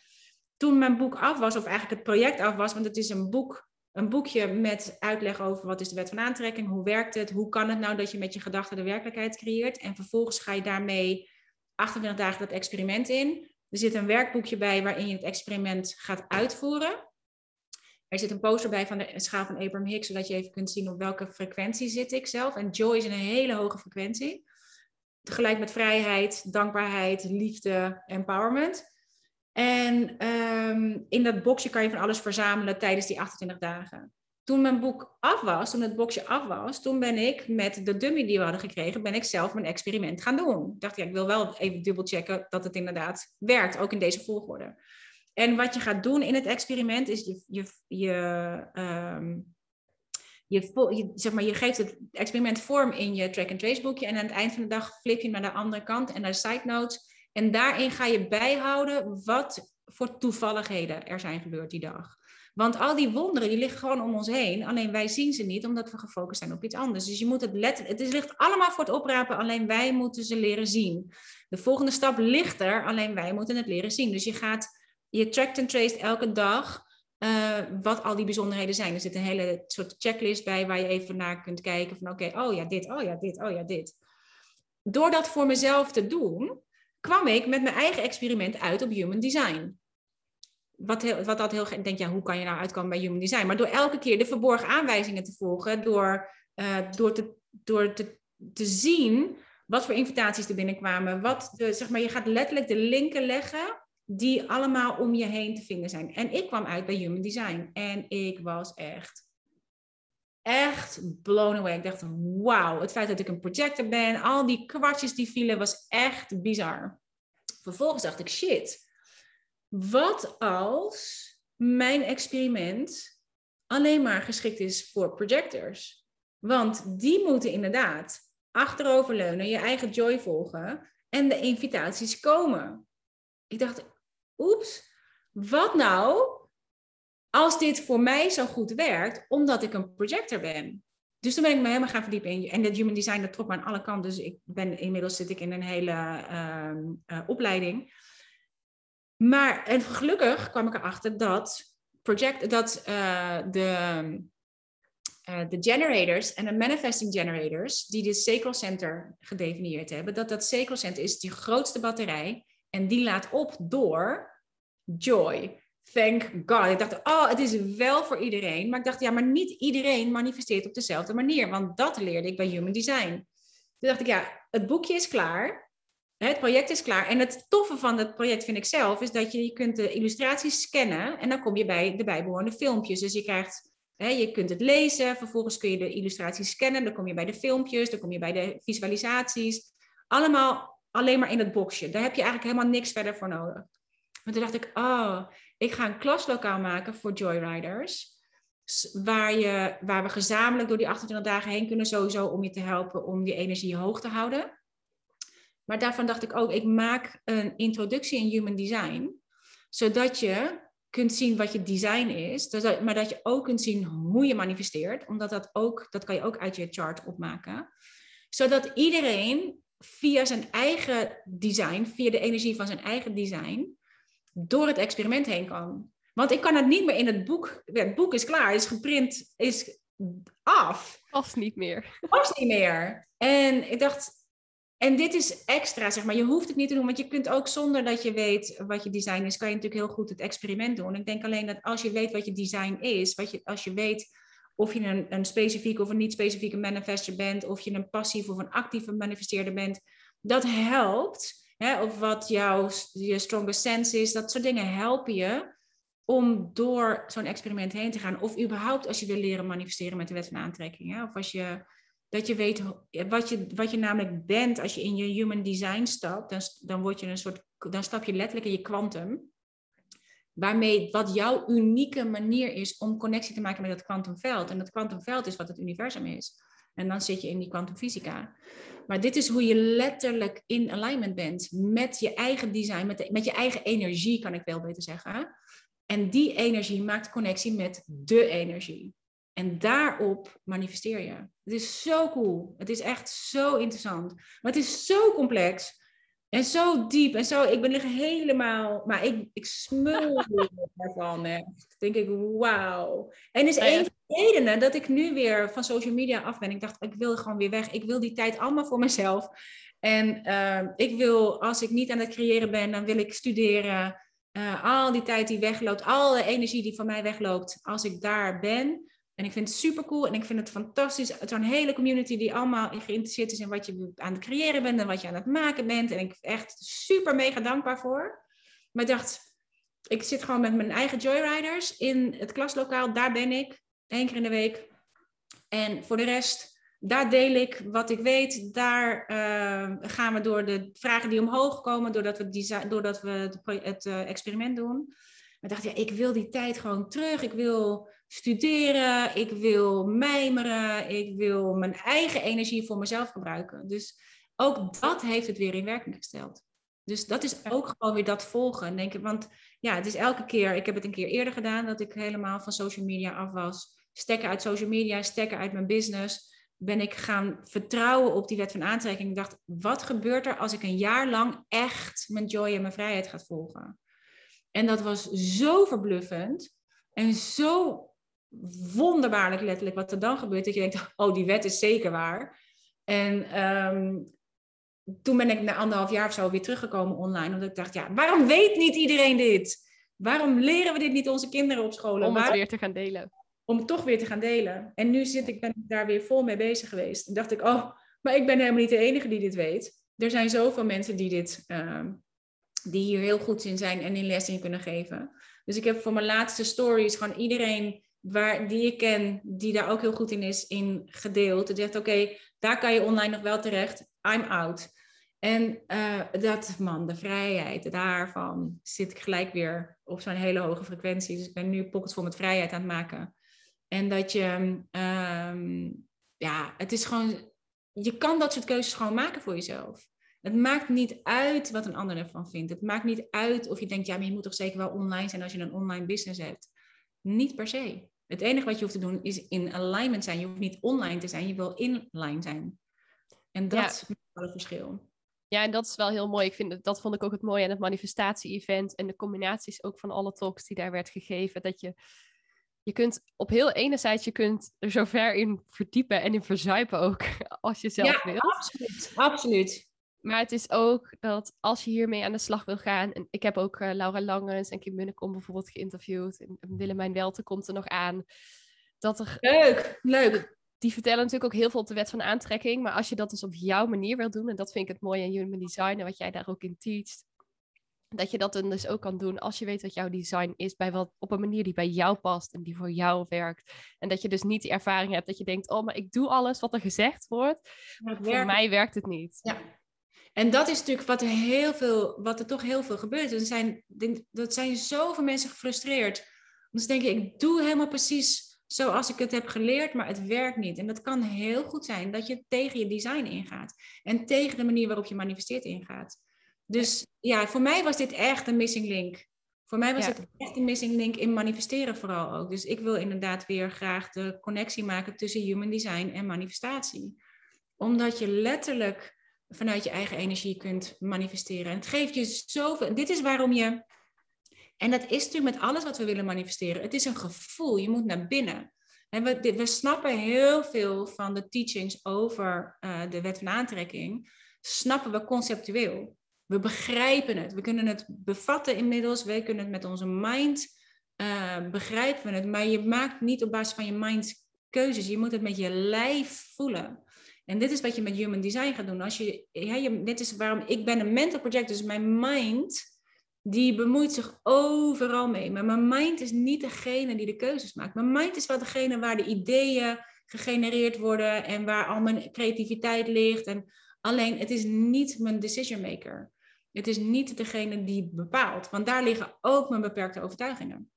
toen mijn boek af was, of eigenlijk het project af was, want het is een boek, een boekje met uitleg over wat is de wet van aantrekking, hoe werkt het, hoe kan het nou dat je met je gedachten de werkelijkheid creëert. En vervolgens ga je daarmee 28 dagen dat experiment in. Er zit een werkboekje bij waarin je het experiment gaat uitvoeren. Er zit een poster bij van de schaal van Abraham Hicks, zodat je even kunt zien op welke frequentie zit ik zelf. En joy is in een hele hoge frequentie. Tegelijk met vrijheid, dankbaarheid, liefde, empowerment. En ehm, in dat boxje kan je van alles verzamelen tijdens die 28 dagen. Toen mijn boek af was, toen het boxje af was, toen ben ik met de dummy die we hadden gekregen, ben ik zelf mijn experiment gaan doen. Ik dacht, ja, ik wil wel even dubbelchecken dat het inderdaad werkt, ook in deze volgorde. En wat je gaat doen in het experiment is je, je, je, um, je, je, zeg maar, je geeft het experiment vorm in je track and trace boekje en aan het eind van de dag flip je naar de andere kant en naar side notes en daarin ga je bijhouden wat voor toevalligheden er zijn gebeurd die dag. Want al die wonderen die liggen gewoon om ons heen. Alleen wij zien ze niet omdat we gefocust zijn op iets anders. Dus je moet het letterlijk. Het ligt allemaal voor het oprapen. Alleen wij moeten ze leren zien. De volgende stap ligt er. Alleen wij moeten het leren zien. Dus je gaat. Je trackt en traced elke dag. Uh, wat al die bijzonderheden zijn. Er zit een hele soort checklist bij waar je even naar kunt kijken. Van oké, oh ja, dit, oh ja, dit, oh ja, dit. Door dat voor mezelf te doen, kwam ik met mijn eigen experiment uit op human design. Wat, heel, wat dat heel, ik denk, ja, hoe kan je nou uitkomen bij human design? Maar door elke keer de verborgen aanwijzingen te volgen, door, uh, door, te, door te, te zien wat voor invitaties er binnenkwamen, wat de, zeg maar, je gaat letterlijk de linken leggen die allemaal om je heen te vinden zijn. En ik kwam uit bij human design en ik was echt echt blown away. Ik dacht, wauw, het feit dat ik een projector ben, al die kwartjes die vielen, was echt bizar. Vervolgens dacht ik, shit, wat als mijn experiment alleen maar geschikt is voor projectors? Want die moeten inderdaad achteroverleunen, je eigen joy volgen en de invitaties komen. Ik dacht, oeps, wat nou als dit voor mij zo goed werkt, omdat ik een projector ben. Dus toen ben ik me helemaal gaan verdiepen in. En dat human design, dat trok me aan alle kanten. Dus ik ben, inmiddels zit ik in een hele ehm, eh, opleiding. Maar en gelukkig kwam ik erachter dat, project, dat uh, de, uh, de generators en de manifesting generators, die dit sacral center gedefinieerd hebben, dat dat sacral center is die grootste batterij en die laat op door joy thank God. Ik dacht, oh, het is wel voor iedereen. Maar ik dacht, ja, maar niet iedereen manifesteert op dezelfde manier. Want dat leerde ik bij Human Design. Toen dacht ik, ja, het boekje is klaar. Het project is klaar. En het toffe van het project vind ik zelf, is dat je, je kunt de illustraties scannen en dan kom je bij de bijbehorende filmpjes. Dus je krijgt, je kunt het lezen, vervolgens kun je de illustraties scannen, dan kom je bij de filmpjes, dan kom je bij de visualisaties. Allemaal alleen maar in het boxje. Daar heb je eigenlijk helemaal niks verder voor nodig. Maar toen dacht ik, oh, ik ga een klaslokaal maken voor Joyriders. Waar, je, waar we gezamenlijk door die 28 dagen heen kunnen, sowieso om je te helpen om die energie hoog te houden. Maar daarvan dacht ik ook, ik maak een introductie in human design, zodat je kunt zien wat je design is, maar dat je ook kunt zien hoe je manifesteert, omdat dat ook, dat kan je ook uit je chart opmaken, zodat iedereen via zijn eigen design, via de energie van zijn eigen design, door het experiment heen kan. Want ik kan het niet meer in het boek, het boek is klaar, is geprint, is af. Past niet meer. Past niet meer. En ik dacht, en dit is extra, zeg maar. Je hoeft het niet te doen, want je kunt ook zonder dat je weet wat je design is, kan je natuurlijk heel goed het experiment doen. Ik denk alleen dat als je weet wat je design is, wat je, als je weet of je een, een specifieke of een niet-specifieke manifester bent, of je een passief of een actieve manifesteerder bent, dat helpt. Hè, of wat jouw je strongest sense is, dat soort dingen helpen je om door zo'n experiment heen te gaan. Of überhaupt als je wil leren manifesteren met de wet van aantrekking. Hè, of als je dat je weet wat je, wat je namelijk bent als je in je human design stapt, dan, dan, word je een soort, dan stap je letterlijk in je kwantum. Waarmee wat jouw unieke manier is om connectie te maken met dat kwantumveld. En dat kwantumveld is wat het universum is. En dan zit je in die kwantumfysica. Maar dit is hoe je letterlijk in alignment bent met je eigen design, met, met je eigen energie, kan ik wel beter zeggen. En die energie maakt connectie met de energie. En daarop manifesteer je. Het is zo cool. Het is echt zo interessant. Maar het is zo complex. En zo diep. En zo, ik ben er helemaal... Maar ik, ik smul (laughs) ervan. Echt. denk ik, wauw. En is een van de redenen dat ik nu weer van social media af ben. Ik dacht, ik wil gewoon weer weg. Ik wil die tijd allemaal voor mezelf. En uh, ik wil, als ik niet aan het creëren ben, dan wil ik studeren. Uh, al die tijd die wegloopt, alle energie die van mij wegloopt, als ik daar ben, en ik vind het super cool en ik vind het fantastisch. Een hele community die allemaal geïnteresseerd is in wat je aan het creëren bent en wat je aan het maken bent. En ik ben echt super mega dankbaar voor. Maar ik dacht, ik zit gewoon met mijn eigen Joyriders in het klaslokaal. Daar ben ik, één keer in de week. En voor de rest, daar deel ik wat ik weet. Daar uh, gaan we door de vragen die omhoog komen, doordat we, design, doordat we het, uh, experiment doen. Maar ik dacht, ja, ik wil die tijd gewoon terug. Ik wil studeren, ik wil mijmeren, ik wil mijn eigen energie voor mezelf gebruiken. Dus ook dat heeft het weer in werking gesteld. Dus dat is ook gewoon weer dat volgen. Denk ik, want ja, het is elke keer, ik heb het een keer eerder gedaan, dat ik helemaal van social media af was. Stekken uit social media, stekken uit mijn business. Ben ik gaan vertrouwen op die wet van aantrekking. Ik dacht, wat gebeurt er als ik een jaar lang echt mijn joy en mijn vrijheid ga volgen? En dat was zo verbluffend en zo wonderbaarlijk letterlijk wat er dan gebeurt. Dat je denkt, oh, die wet is zeker waar. En ehm, toen ben ik na anderhalf jaar of zo weer teruggekomen online. Omdat ik dacht, ja, waarom weet niet iedereen dit? Waarom leren we dit niet onze kinderen op school? Om het weer te gaan delen. Om het toch weer te gaan delen. En nu zit ik, ben ik daar weer vol mee bezig geweest. En dacht ik, oh, maar ik ben helemaal niet de enige die dit weet. Er zijn zoveel mensen die dit... Uh, die hier heel goed in zijn en in les in kunnen geven. Dus ik heb voor mijn laatste stories gewoon iedereen waar, die ik ken, die daar ook heel goed in is, in gedeeld. Die zegt, oké, daar kan je online nog wel terecht. I'm out. En uh, dat, man, de vrijheid, daarvan zit ik gelijk weer op zo'n hele hoge frequentie. Dus ik ben nu pockets vol met vrijheid aan het maken. En dat je, um, ja, het is gewoon, je kan dat soort keuzes gewoon maken voor jezelf. Het maakt niet uit wat een ander ervan vindt. Het maakt niet uit of je denkt, ja, maar je moet toch zeker wel online zijn als je een online business hebt. Niet per se. Het enige wat je hoeft te doen is in alignment zijn. Je hoeft niet online te zijn, je wil inline zijn. En dat is wel het verschil. Ja, en dat is wel heel mooi. Ik vind, dat vond ik ook het mooie aan het manifestatie-event en de combinaties ook van alle talks die daar werd gegeven. Dat je, je kunt op heel enerzijds, je kunt er zo ver in verdiepen en in verzuipen ook, (laughs) als je zelf ja, wilt. absoluut, absoluut. Maar het is ook dat als je hiermee aan de slag wil gaan. En ik heb ook uh, Laura Langens en Kim Munnekom bijvoorbeeld geïnterviewd. En Willemijn Welte komt er nog aan. Dat er, leuk, leuk. Die vertellen natuurlijk ook heel veel op de wet van aantrekking. Maar als je dat dus op jouw manier wil doen. En dat vind ik het mooie aan Human Design. En wat jij daar ook in teacht. Dat je dat dan dus ook kan doen als je weet wat jouw design is. Bij wat, op een manier die bij jou past en die voor jou werkt. En dat je dus niet die ervaring hebt dat je denkt: oh, maar ik doe alles wat er gezegd wordt. Maar voor mij werkt het niet. Ja. En dat is natuurlijk wat er heel veel, wat er toch heel veel gebeurt. Er zijn, dat zijn zoveel mensen gefrustreerd. Dus denk ik, ik doe helemaal precies zoals ik het heb geleerd, maar het werkt niet. En dat kan heel goed zijn dat je tegen je design ingaat. En tegen de manier waarop je manifesteert ingaat. Dus ja, voor mij was dit echt een missing link. Voor mij was het echt een missing link in manifesteren vooral ook. Dus ik wil inderdaad weer graag de connectie maken tussen human design en manifestatie. Omdat je letterlijk vanuit je eigen energie kunt manifesteren. En het geeft je zoveel. Dit is waarom je. En dat is natuurlijk met alles wat we willen manifesteren. Het is een gevoel. Je moet naar binnen. En we, we snappen heel veel van de teachings over uh, de wet van aantrekking. Snappen we conceptueel. We begrijpen het. We kunnen het bevatten inmiddels. Wij kunnen het met onze mind uh, begrijpen we het. Maar je maakt niet op basis van je mind keuzes. Je moet het met je lijf voelen. En dit is wat je met human design gaat doen. Als je, ja, dit is waarom ik ben een mental project, dus mijn mind die bemoeit zich overal mee. Maar mijn mind is niet degene die de keuzes maakt. Mijn mind is wel degene waar de ideeën gegenereerd worden en waar al mijn creativiteit ligt. En alleen, het is niet mijn decision maker. Het is niet degene die bepaalt, want daar liggen ook mijn beperkte overtuigingen.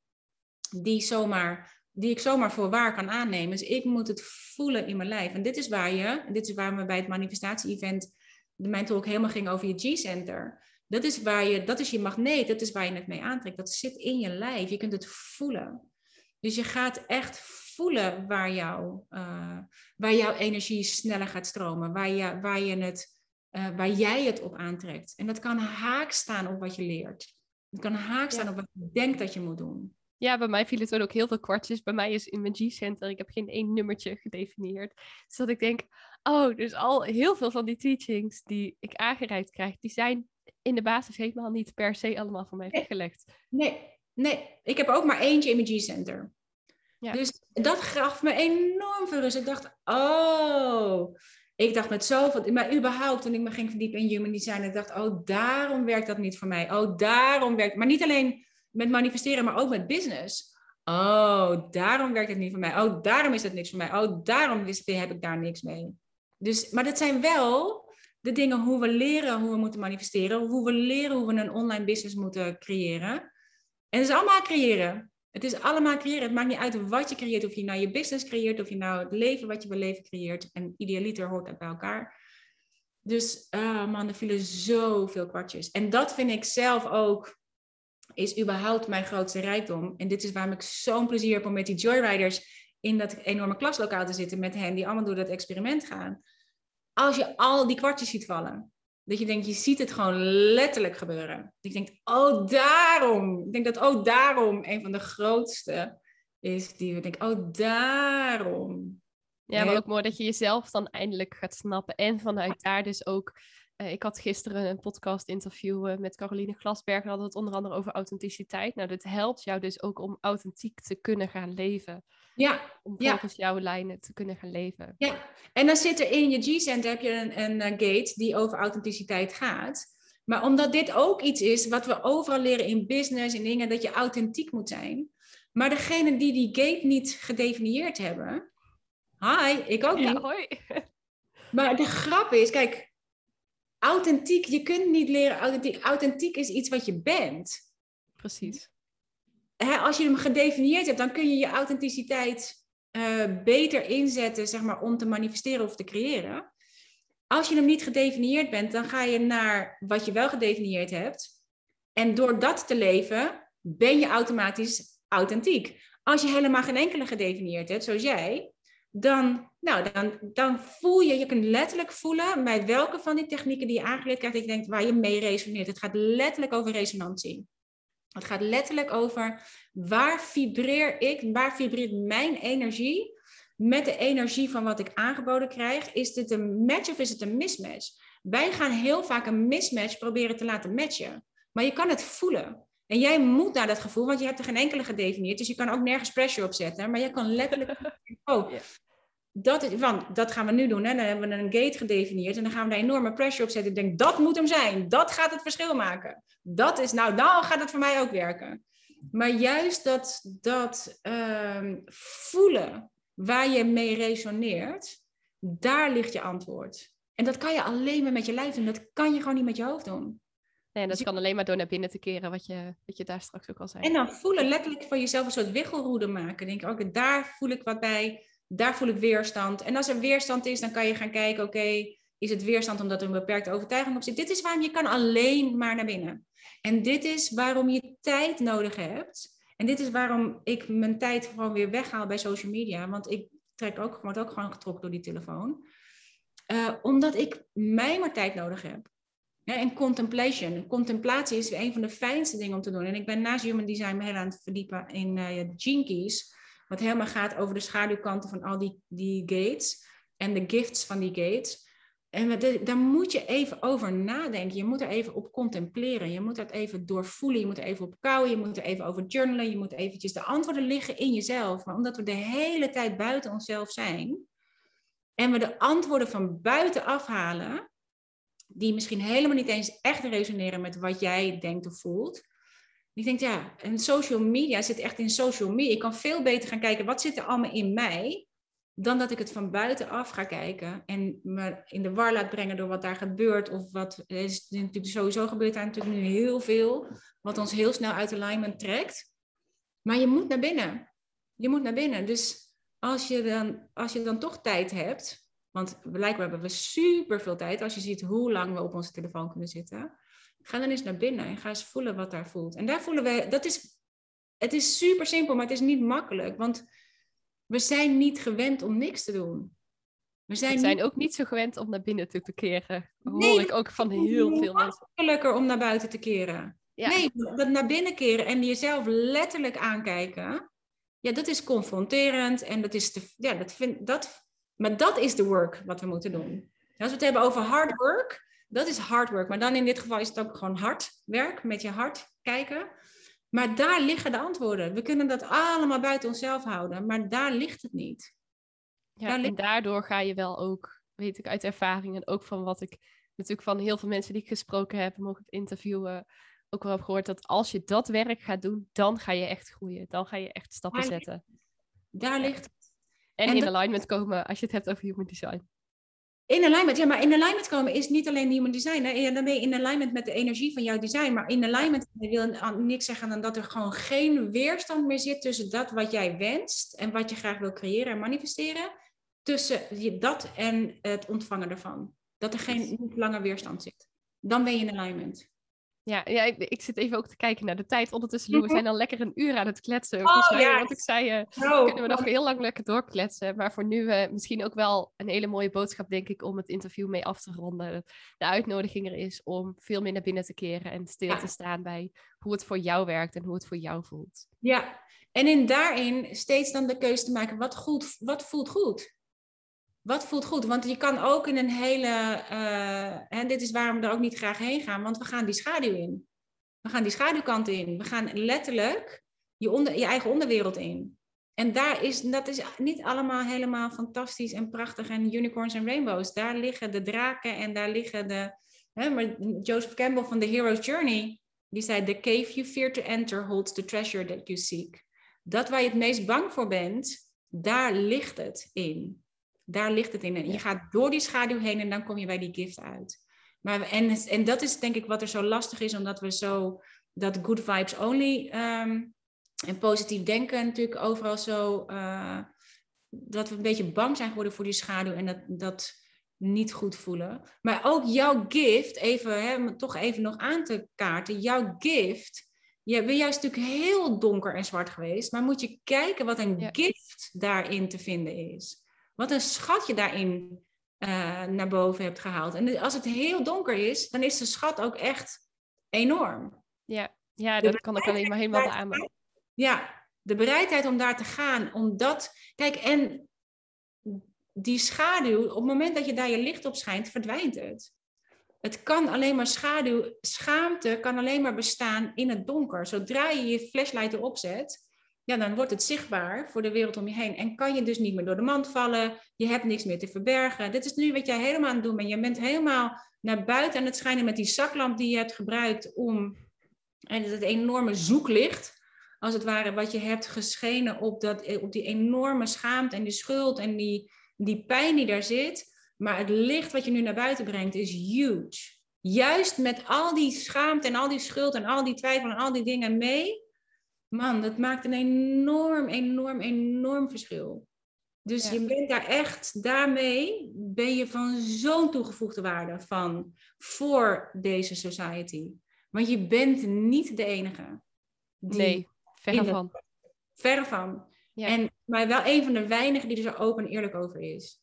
Die, zomaar, die ik zomaar voor waar kan aannemen. Dus ik moet het voelen in mijn lijf. En dit is waar je, dit is waar we bij het manifestatie-event, mijn talk helemaal ging over je G-center. Dat is waar je, dat is je magneet, dat is waar je het mee aantrekt. Dat zit in je lijf. Je kunt het voelen. Dus je gaat echt voelen waar, jou, uh, waar jouw energie sneller gaat stromen, waar, je, waar je het uh, waar jij het op aantrekt. En dat kan haak staan op wat je leert. Het kan haak staan op wat je denkt dat je moet doen. Ja, bij mij viel het ook heel veel kwartjes. Bij mij is in mijn G-center, ik heb geen één nummertje gedefinieerd. Dus dat ik denk, oh, dus al heel veel van die teachings die ik aangereikt krijg, die zijn in de basis helemaal niet per se allemaal voor mij weggelegd. Nee, nee. Ik heb ook maar eentje in mijn G-center. Ja. Dus dat gaf me enorm veel rust. Ik dacht, oh, ik dacht met zoveel, maar überhaupt toen ik me ging verdiepen in human design, ik dacht, oh, daarom werkt dat niet voor mij. Oh, daarom werkt, maar niet alleen met manifesteren, maar ook met business. Oh, daarom werkt het niet voor mij. Oh, daarom is het niks voor mij. Oh, daarom heb ik daar niks mee. Dus, maar dat zijn wel de dingen hoe we leren hoe we moeten manifesteren, hoe we leren hoe we een online business moeten creëren. En het is allemaal creëren. Het is allemaal creëren. Het maakt niet uit wat je creëert. Of je nou je business creëert. Of je nou het leven wat je wil leven creëert. En idealiter hoort dat bij elkaar. Dus uh, man, er vielen zoveel kwartjes. En dat vind ik zelf ook, is überhaupt mijn grootste rijkdom. En dit is waarom ik zo'n plezier heb om met die joyriders in dat enorme klaslokaal te zitten met hen die allemaal door dat experiment gaan. Als je al die kwartjes ziet vallen, dat je denkt, je ziet het gewoon letterlijk gebeuren. Ik denk, oh daarom. Ik denk dat oh daarom een van de grootste is die we denken, oh daarom. Ja, maar ook mooi dat je jezelf dan eindelijk gaat snappen. En vanuit daar dus ook uh, ik had gisteren een podcast interview uh, met Caroline Glasberg. En hadden het onder andere over authenticiteit. Nou, dit helpt jou dus ook om authentiek te kunnen gaan leven. Ja. Om volgens jouw lijnen te kunnen gaan leven. Ja, en dan zit er in je G-center heb je een, een uh, gate die over authenticiteit gaat. Maar omdat dit ook iets is wat we overal leren in business en dingen, dat je authentiek moet zijn. Maar degene die die gate niet gedefinieerd hebben, hi, ik ook niet. Ja, hoi. Maar (laughs) de grap is, kijk, authentiek, je kunt niet leren authentiek. Authentiek is iets wat je bent. Precies. als je hem gedefinieerd hebt, dan kun je je authenticiteit uh, beter inzetten, zeg maar, om te manifesteren of te creëren. Als je hem niet gedefinieerd bent, dan ga je naar wat je wel gedefinieerd hebt. En door dat te leven, ben je automatisch authentiek. Als je helemaal geen enkele gedefinieerd hebt, zoals jij, dan, nou, dan, dan voel je, je kunt letterlijk voelen bij welke van die technieken die je aangeleerd krijgt, ik denk waar je mee resoneert. Het gaat letterlijk over resonantie. Het gaat letterlijk over waar vibreer ik, waar vibreert mijn energie met de energie van wat ik aangeboden krijg. Is dit een match of is het een mismatch? Wij gaan heel vaak een mismatch proberen te laten matchen. Maar je kan het voelen. En jij moet naar dat gevoel, want je hebt er geen enkele gedefinieerd. Dus je kan ook nergens pressure op zetten. Maar je kan letterlijk. (laughs) Oh, dat, is, want dat gaan we nu doen. Hè? Dan hebben we een gate gedefinieerd. En dan gaan we daar enorme pressure op zetten. Ik denk, dat moet hem zijn. Dat gaat het verschil maken. Dat is, nou, dan gaat het voor mij ook werken. Maar juist dat, dat ehm, voelen waar je mee resoneert, daar ligt je antwoord. En dat kan je alleen maar met je lijf doen. Dat kan je gewoon niet met je hoofd doen. Nee, dat dus kan alleen maar door naar binnen te keren, wat je, wat je daar straks ook al zei. En dan voelen, letterlijk van jezelf een soort wiggelroede maken. Denk, oké, daar voel ik wat bij, daar voel ik weerstand. En als er weerstand is, dan kan je gaan kijken, oké, is het weerstand omdat er een beperkte overtuiging op zit? Dit is waarom je kan alleen maar naar binnen. En dit is waarom je tijd nodig hebt. En dit is waarom ik mijn tijd gewoon weer weghaal bij social media. Want ik trek ook, word ook gewoon getrokken door die telefoon. Uh, omdat ik mij maar tijd nodig heb. En contemplation. Contemplatie is een van de fijnste dingen om te doen. En ik ben naast Human Design heel aan het verdiepen in uh, Gene Keys. Wat helemaal gaat over de schaduwkanten van al die, die gates. En de gifts van die gates. En daar moet je even over nadenken. Je moet er even op contempleren. Je moet het even doorvoelen. Je moet er even op kouwen. Je moet er even over journalen. Je moet eventjes... De antwoorden liggen in jezelf. Maar omdat we de hele tijd buiten onszelf zijn... en we de antwoorden van buiten afhalen... die misschien helemaal niet eens echt resoneren met wat jij denkt of voelt... Ik denk, ja, en social media zit echt in social media. Ik kan veel beter gaan kijken, wat zit er allemaal in mij? dan dat ik het van buitenaf ga kijken en me in de war laat brengen door wat daar gebeurt. Of wat is natuurlijk sowieso gebeurt daar natuurlijk nu heel veel, wat ons heel snel uit alignment trekt. Maar je moet naar binnen. Je moet naar binnen. Dus als je dan, als je dan toch tijd hebt, want blijkbaar hebben we super veel tijd, als je ziet hoe lang we op onze telefoon kunnen zitten, ga dan eens naar binnen en ga eens voelen wat daar voelt. En daar voelen we, dat is, het is super simpel, maar het is niet makkelijk. Want we zijn niet gewend om niks te doen. We zijn, zijn ook niet zo gewend om naar binnen te, keren. Dat hoor ik ook van heel veel mensen. makkelijker om naar buiten te keren. Nee, dat naar binnen keren en jezelf letterlijk aankijken. Ja, dat is confronterend en dat is te, ja, dat vind, dat, maar dat is de work wat we moeten doen. Als we het hebben over hard work, dat is hard work. Maar dan in dit geval is het ook gewoon hard werk, met je hart kijken. Maar daar liggen de antwoorden. We kunnen dat allemaal buiten onszelf houden, maar daar ligt het niet. Ja, en daardoor ga je wel ook, weet ik uit ervaring en ook van wat ik natuurlijk van heel veel mensen die ik gesproken heb, mogen interviewen, ook wel heb gehoord dat als je dat werk gaat doen, dan ga je echt groeien. Dan ga je echt stappen zetten. Daar ligt En, in alignment komen als je het hebt over human design. In alignment, ja, maar in alignment komen is niet alleen human design. Hè? Dan ben je in alignment met de energie van jouw design. Maar in alignment wil niks zeggen dan dat er gewoon geen weerstand meer zit tussen dat wat jij wenst en wat je graag wil creëren en manifesteren. Tussen dat en het ontvangen ervan. Dat er geen niet langer weerstand zit. Dan ben je in alignment. Ja, ja ik, ik, zit even ook te kijken naar de tijd. Ondertussen, Lou, we zijn al lekker een uur aan het kletsen. Volgens oh, mij, want ik zei, uh, kunnen we nog heel lang lekker doorkletsen. Maar voor nu uh, misschien ook wel een hele mooie boodschap, denk ik, om het interview mee af te ronden. De uitnodiging er is om veel meer naar binnen te keren en stil te staan bij hoe het voor jou werkt en hoe het voor jou voelt. Ja, en in daarin steeds dan de keuze te maken, wat, goed, wat voelt goed? Wat voelt goed? Want je kan ook in een hele. En dit is waarom we er ook niet graag heen gaan, want we gaan die schaduw in. We gaan die schaduwkant in. We gaan letterlijk je, onder, je eigen onderwereld in. En daar is, dat is niet allemaal helemaal fantastisch en prachtig en unicorns en rainbows. Daar liggen de draken en daar liggen de. Hè, maar Joseph Campbell van The Hero's Journey, die zei: The cave you fear to enter holds the treasure that you seek. Dat waar je het meest bang voor bent, daar ligt het in. Daar ligt het in. Je gaat door die schaduw heen en dan kom je bij die gift uit. Maar, en, en dat is denk ik wat er zo lastig is, omdat we zo dat good vibes only ehm, en positief denken natuurlijk overal zo, uh, dat we een beetje bang zijn geworden voor die schaduw en dat, dat niet goed voelen. Maar ook jouw gift, even, hè, toch even nog aan te kaarten, jouw gift, je bent juist natuurlijk heel donker en zwart geweest, maar moet je kijken wat een gift daarin te vinden is. Wat een schat je daarin uh, naar boven hebt gehaald. En als het heel donker is, dan is de schat ook echt enorm. Ja, ja dat kan ik alleen maar helemaal beamen. Ja, de bereidheid om daar te gaan, omdat... Kijk, en die schaduw, op het moment dat je daar je licht op schijnt, verdwijnt het. Het kan alleen maar schaduw, schaamte kan alleen maar bestaan in het donker. Zodra je je flashlight erop zet, ja, dan wordt het zichtbaar voor de wereld om je heen. En kan je dus niet meer door de mand vallen. Je hebt niks meer te verbergen. Dit is nu wat jij helemaal aan het doen bent. Je bent helemaal naar buiten aan het schijnen met die zaklamp die je hebt gebruikt om... En het enorme zoeklicht, als het ware, wat je hebt geschenen op, dat, op die enorme schaamte en die schuld en die, die pijn die daar zit. Maar het licht wat je nu naar buiten brengt is huge. Juist met al die schaamte en al die schuld en al die twijfel en al die dingen mee man, dat maakt een enorm, enorm, enorm verschil. Dus je bent daar echt, daarmee ben je van zo'n toegevoegde waarde van voor deze society. Want je bent niet de enige. nee, verre van. Verre van. Ja. En, maar wel een van de weinigen die er zo open en eerlijk over is.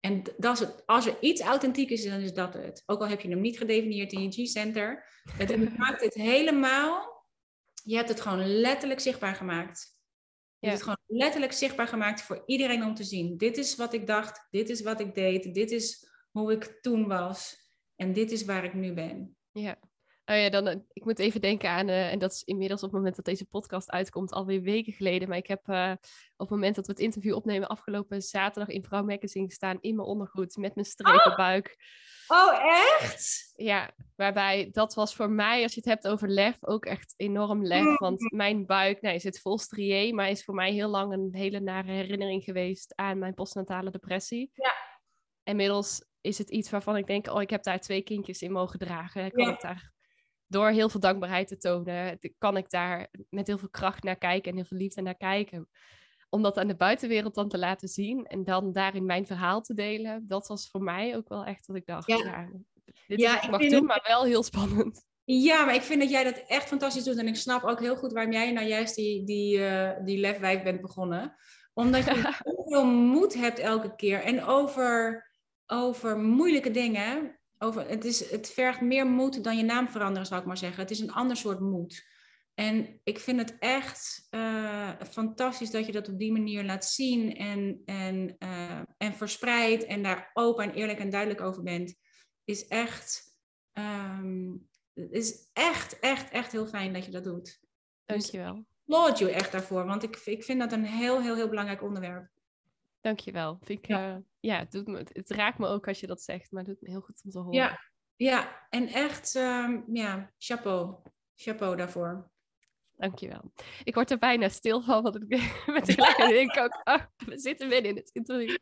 En dat is het, als er iets authentiek is, dan is dat het. Ook al heb je hem niet gedefinieerd in je G-center. Het (laughs) maakt het helemaal je hebt het gewoon letterlijk zichtbaar gemaakt. Je hebt het gewoon letterlijk zichtbaar gemaakt voor iedereen om te zien. Dit is wat ik dacht, dit is wat ik deed, dit is hoe ik toen was en dit is waar ik nu ben. Ja. Oh ja, dan, eh, ik moet even denken aan, uh, en dat is inmiddels op het moment dat deze podcast uitkomt, alweer weken geleden. Maar ik heb uh, op het moment dat we het interview opnemen, afgelopen zaterdag in Vrouw Magazine gestaan in mijn ondergoed met mijn strepenbuik. Oh. oh, echt? Ja, waarbij dat was voor mij, als je het hebt over lef, ook echt enorm lef. Mm. Want mijn buik nou, zit vol strié, maar is voor mij heel lang een hele nare herinnering geweest aan mijn postnatale depressie. Ja. Inmiddels is het iets waarvan ik denk, oh, ik heb daar twee kindjes in mogen dragen. Kan ja. ik daar door heel veel dankbaarheid te tonen, kan ik daar met heel veel kracht naar kijken en heel veel liefde naar kijken. Om dat aan de buitenwereld dan te laten zien en dan daarin mijn verhaal te delen, dat was voor mij ook wel echt wat ik dacht. Ja, dit ja, ik mag doen, maar wel heel spannend. Ja, maar ik vind dat jij dat echt fantastisch doet. En ik snap ook heel goed waarom jij nou juist die, die, uh, die lefwijf bent begonnen. Omdat je (laughs) zoveel moed hebt elke keer. En over, over moeilijke dingen over, het, is, het vergt meer moed dan je naam veranderen, zou ik maar zeggen. Het is een ander soort moed. En ik vind het echt uh, fantastisch dat je dat op die manier laat zien en, en, uh, en verspreidt en daar open en eerlijk en duidelijk over bent. Is echt, um, is echt, echt, echt heel fijn dat je dat doet. Dankjewel. Dus applaud je echt daarvoor, want ik, ik vind dat een heel, heel, heel belangrijk onderwerp. Dankjewel. Ik, ja, uh, ja het, doet me, het raakt me ook als je dat zegt, maar het doet me heel goed om te horen. Ja, ja. en echt, um, ja, chapeau. Chapeau daarvoor. Dankjewel. Ik word er bijna stil van, want ik (laughs) met denk ook, oh, we zitten binnen in het interview.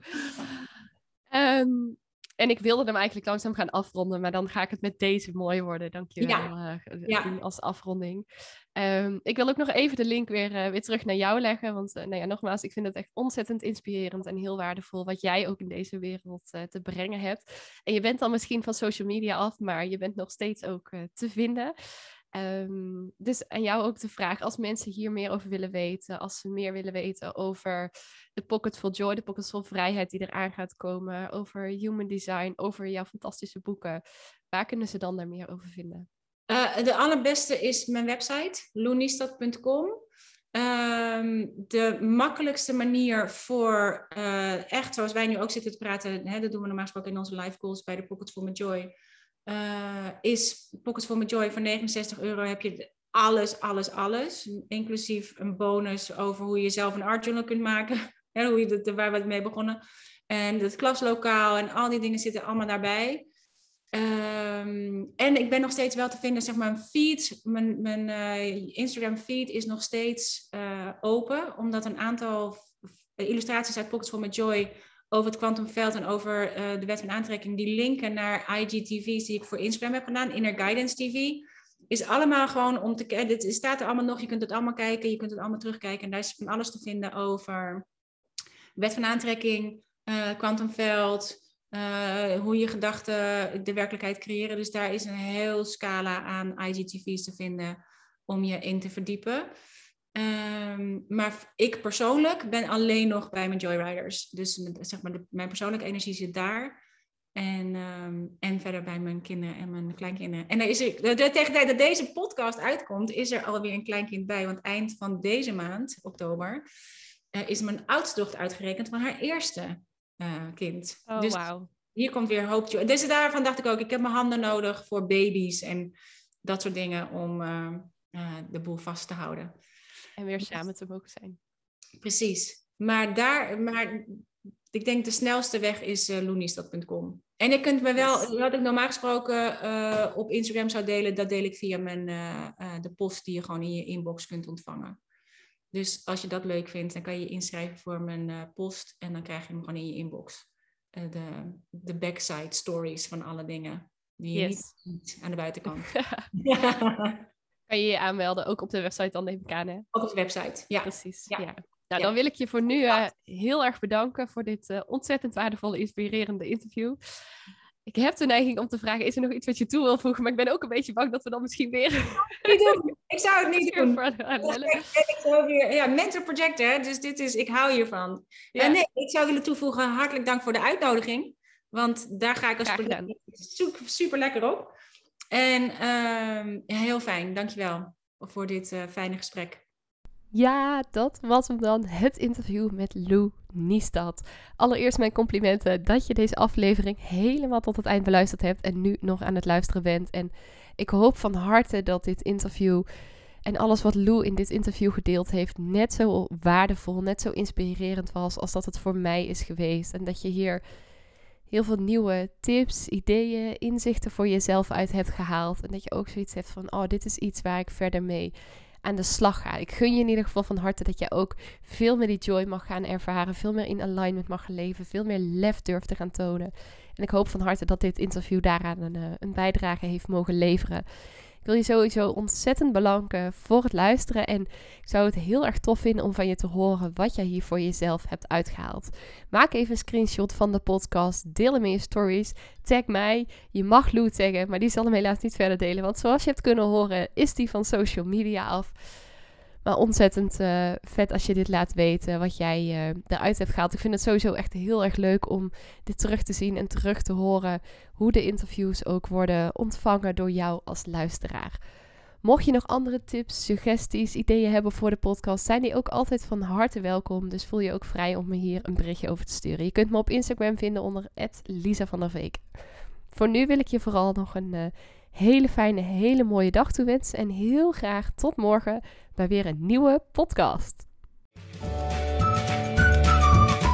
Um, en ik wilde hem eigenlijk langzaam gaan afronden, maar dan ga ik het met deze mooi worden. Dankjewel ja. Uh, ja. als afronding. Um, ik wil ook nog even de link weer, uh, weer terug naar jou leggen. Want uh, nou ja, nogmaals, ik vind het echt ontzettend inspirerend en heel waardevol wat jij ook in deze wereld te brengen hebt. En je bent dan misschien van social media af, maar je bent nog steeds ook te vinden. Um, dus aan jou ook de vraag, als mensen hier meer over willen weten, als ze meer willen weten over de Pocket Full Joy, de Pocket Full Vrijheid die eraan gaat komen, over human design, over jouw fantastische boeken, waar kunnen ze dan daar meer over vinden? Uh, de allerbeste is mijn website, loonistad.com. Um, ehm, de makkelijkste manier voor uh, echt, zoals wij nu ook zitten te praten, hè, dat doen we normaal gesproken in onze live calls bij de Pocket Full Joy uh, is Pockets for My Joy voor 69 euro heb je alles, alles, alles. Inclusief een bonus over hoe je zelf een art journal kunt maken. (laughs) Ja, hoe je dat, waar we mee begonnen. En het klaslokaal en al die dingen zitten allemaal daarbij. Um, en ik ben nog steeds wel te vinden, zeg maar, mijn feed, mijn, uh, Instagram feed is nog steeds uh, open, omdat een aantal illustraties uit Pockets for My Joy over het kwantumveld en over uh, de wet van aantrekking, die linken naar IGTV's die ik voor Instagram heb gedaan, Inner Guidance TV, is allemaal gewoon om te kijken. Dit staat er allemaal nog, je kunt het allemaal kijken, je kunt het allemaal terugkijken. En daar is van alles te vinden over wet van aantrekking, kwantumveld, uh, uh, hoe je gedachten de werkelijkheid creëren. Dus daar is een heel scala aan IGTV's te vinden om je in te verdiepen. Um, maar ik persoonlijk ben alleen nog bij mijn Joyriders. Dus zeg maar, de, mijn persoonlijke energie zit daar. En, um, en verder bij mijn kinderen en mijn kleinkinderen. En is er, de, tegen de tijd dat deze podcast uitkomt, is er alweer een kleinkind bij. Want eind van deze maand, oktober, uh, is mijn oudste dochter uitgerekend van haar eerste uh, kind. Oh, dus wow. hier komt weer hoop. Dus daarvan dacht ik ook, ik heb mijn handen nodig voor baby's en dat soort dingen om uh, de boel vast te houden. En weer samen te mogen zijn. Precies. Maar daar, maar ik denk de snelste weg is uh. En je kunt me wel, wat ik normaal gesproken uh, op Instagram zou delen, dat deel ik via mijn, uh, de post die je gewoon in je inbox kunt ontvangen. Dus als je dat leuk vindt, dan kan je je inschrijven voor mijn post en dan krijg je hem gewoon in je inbox. de, de backside stories van alle dingen die je niet ziet aan de buitenkant. (laughs) (laughs) (laughs) kan je je aanmelden, ook op de website dan neem ik aan, hè? Ook op de website, ja. Precies, ja. Nou, dan wil ik je voor nu uh, heel erg bedanken voor dit uh, ontzettend waardevolle, inspirerende interview. Ik heb de neiging om te vragen, is er nog iets wat je toe wil voegen? Maar ik ben ook een beetje bang dat we dan misschien weer... Niet doen. Ik zou het niet doen. Ik zou (laughs) weer, ja, mentor project, hè? Dus dit is, ik hou hiervan. Ja. Uh, nee, ik zou willen toevoegen, hartelijk dank voor de uitnodiging. Want daar ga ik als project super lekker op. En uh, heel fijn, dankjewel voor dit uh, fijne gesprek. Ja, dat was hem dan, het interview met Lou Niestad. Allereerst mijn complimenten dat je deze aflevering helemaal tot het eind beluisterd hebt en nu nog aan het luisteren bent. En ik hoop van harte dat dit interview en alles wat Lou in dit interview gedeeld heeft net zo waardevol, net zo inspirerend was als dat het voor mij is geweest. En dat je hier heel veel nieuwe tips, ideeën, inzichten voor jezelf uit hebt gehaald. En dat je ook zoiets hebt van, oh, dit is iets waar ik verder mee aan de slag ga. Ik gun je in ieder geval van harte dat je ook veel meer die joy mag gaan ervaren. Veel meer in alignment mag leven. Veel meer lef durft te gaan tonen. En ik hoop van harte dat dit interview daaraan een, eh, een bijdrage heeft mogen leveren. Ik wil je sowieso ontzettend bedanken voor het luisteren. En ik zou het heel erg tof vinden om van je te horen wat jij hier voor jezelf hebt uitgehaald. Maak even een screenshot van de podcast. Deel hem in je stories. Tag mij. Je mag Lou taggen, maar die zal hem helaas niet verder delen. Want zoals je hebt kunnen horen, is die van social media af. Maar ontzettend uh, vet als je dit laat weten, wat jij uh, eruit hebt gehaald. Ik vind het sowieso echt heel erg leuk om dit terug te zien en terug te horen. Hoe de interviews ook worden ontvangen door jou als luisteraar. Mocht je nog andere tips, suggesties, ideeën hebben voor de podcast, zijn die ook altijd van harte welkom. Dus voel je ook vrij om me hier een berichtje over te sturen. Je kunt me op Instagram vinden onder Lisa van der Veek. Voor nu wil ik je vooral nog een uh, hele fijne, hele mooie dag toewensen. En heel graag tot morgen bij weer een nieuwe podcast.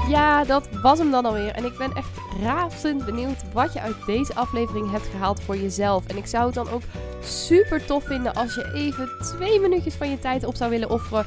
Ja, dat was hem dan alweer. En ik ben echt razend benieuwd wat je uit deze aflevering hebt gehaald voor jezelf. En ik zou het dan ook super tof vinden als je even twee minuutjes van je tijd op zou willen offeren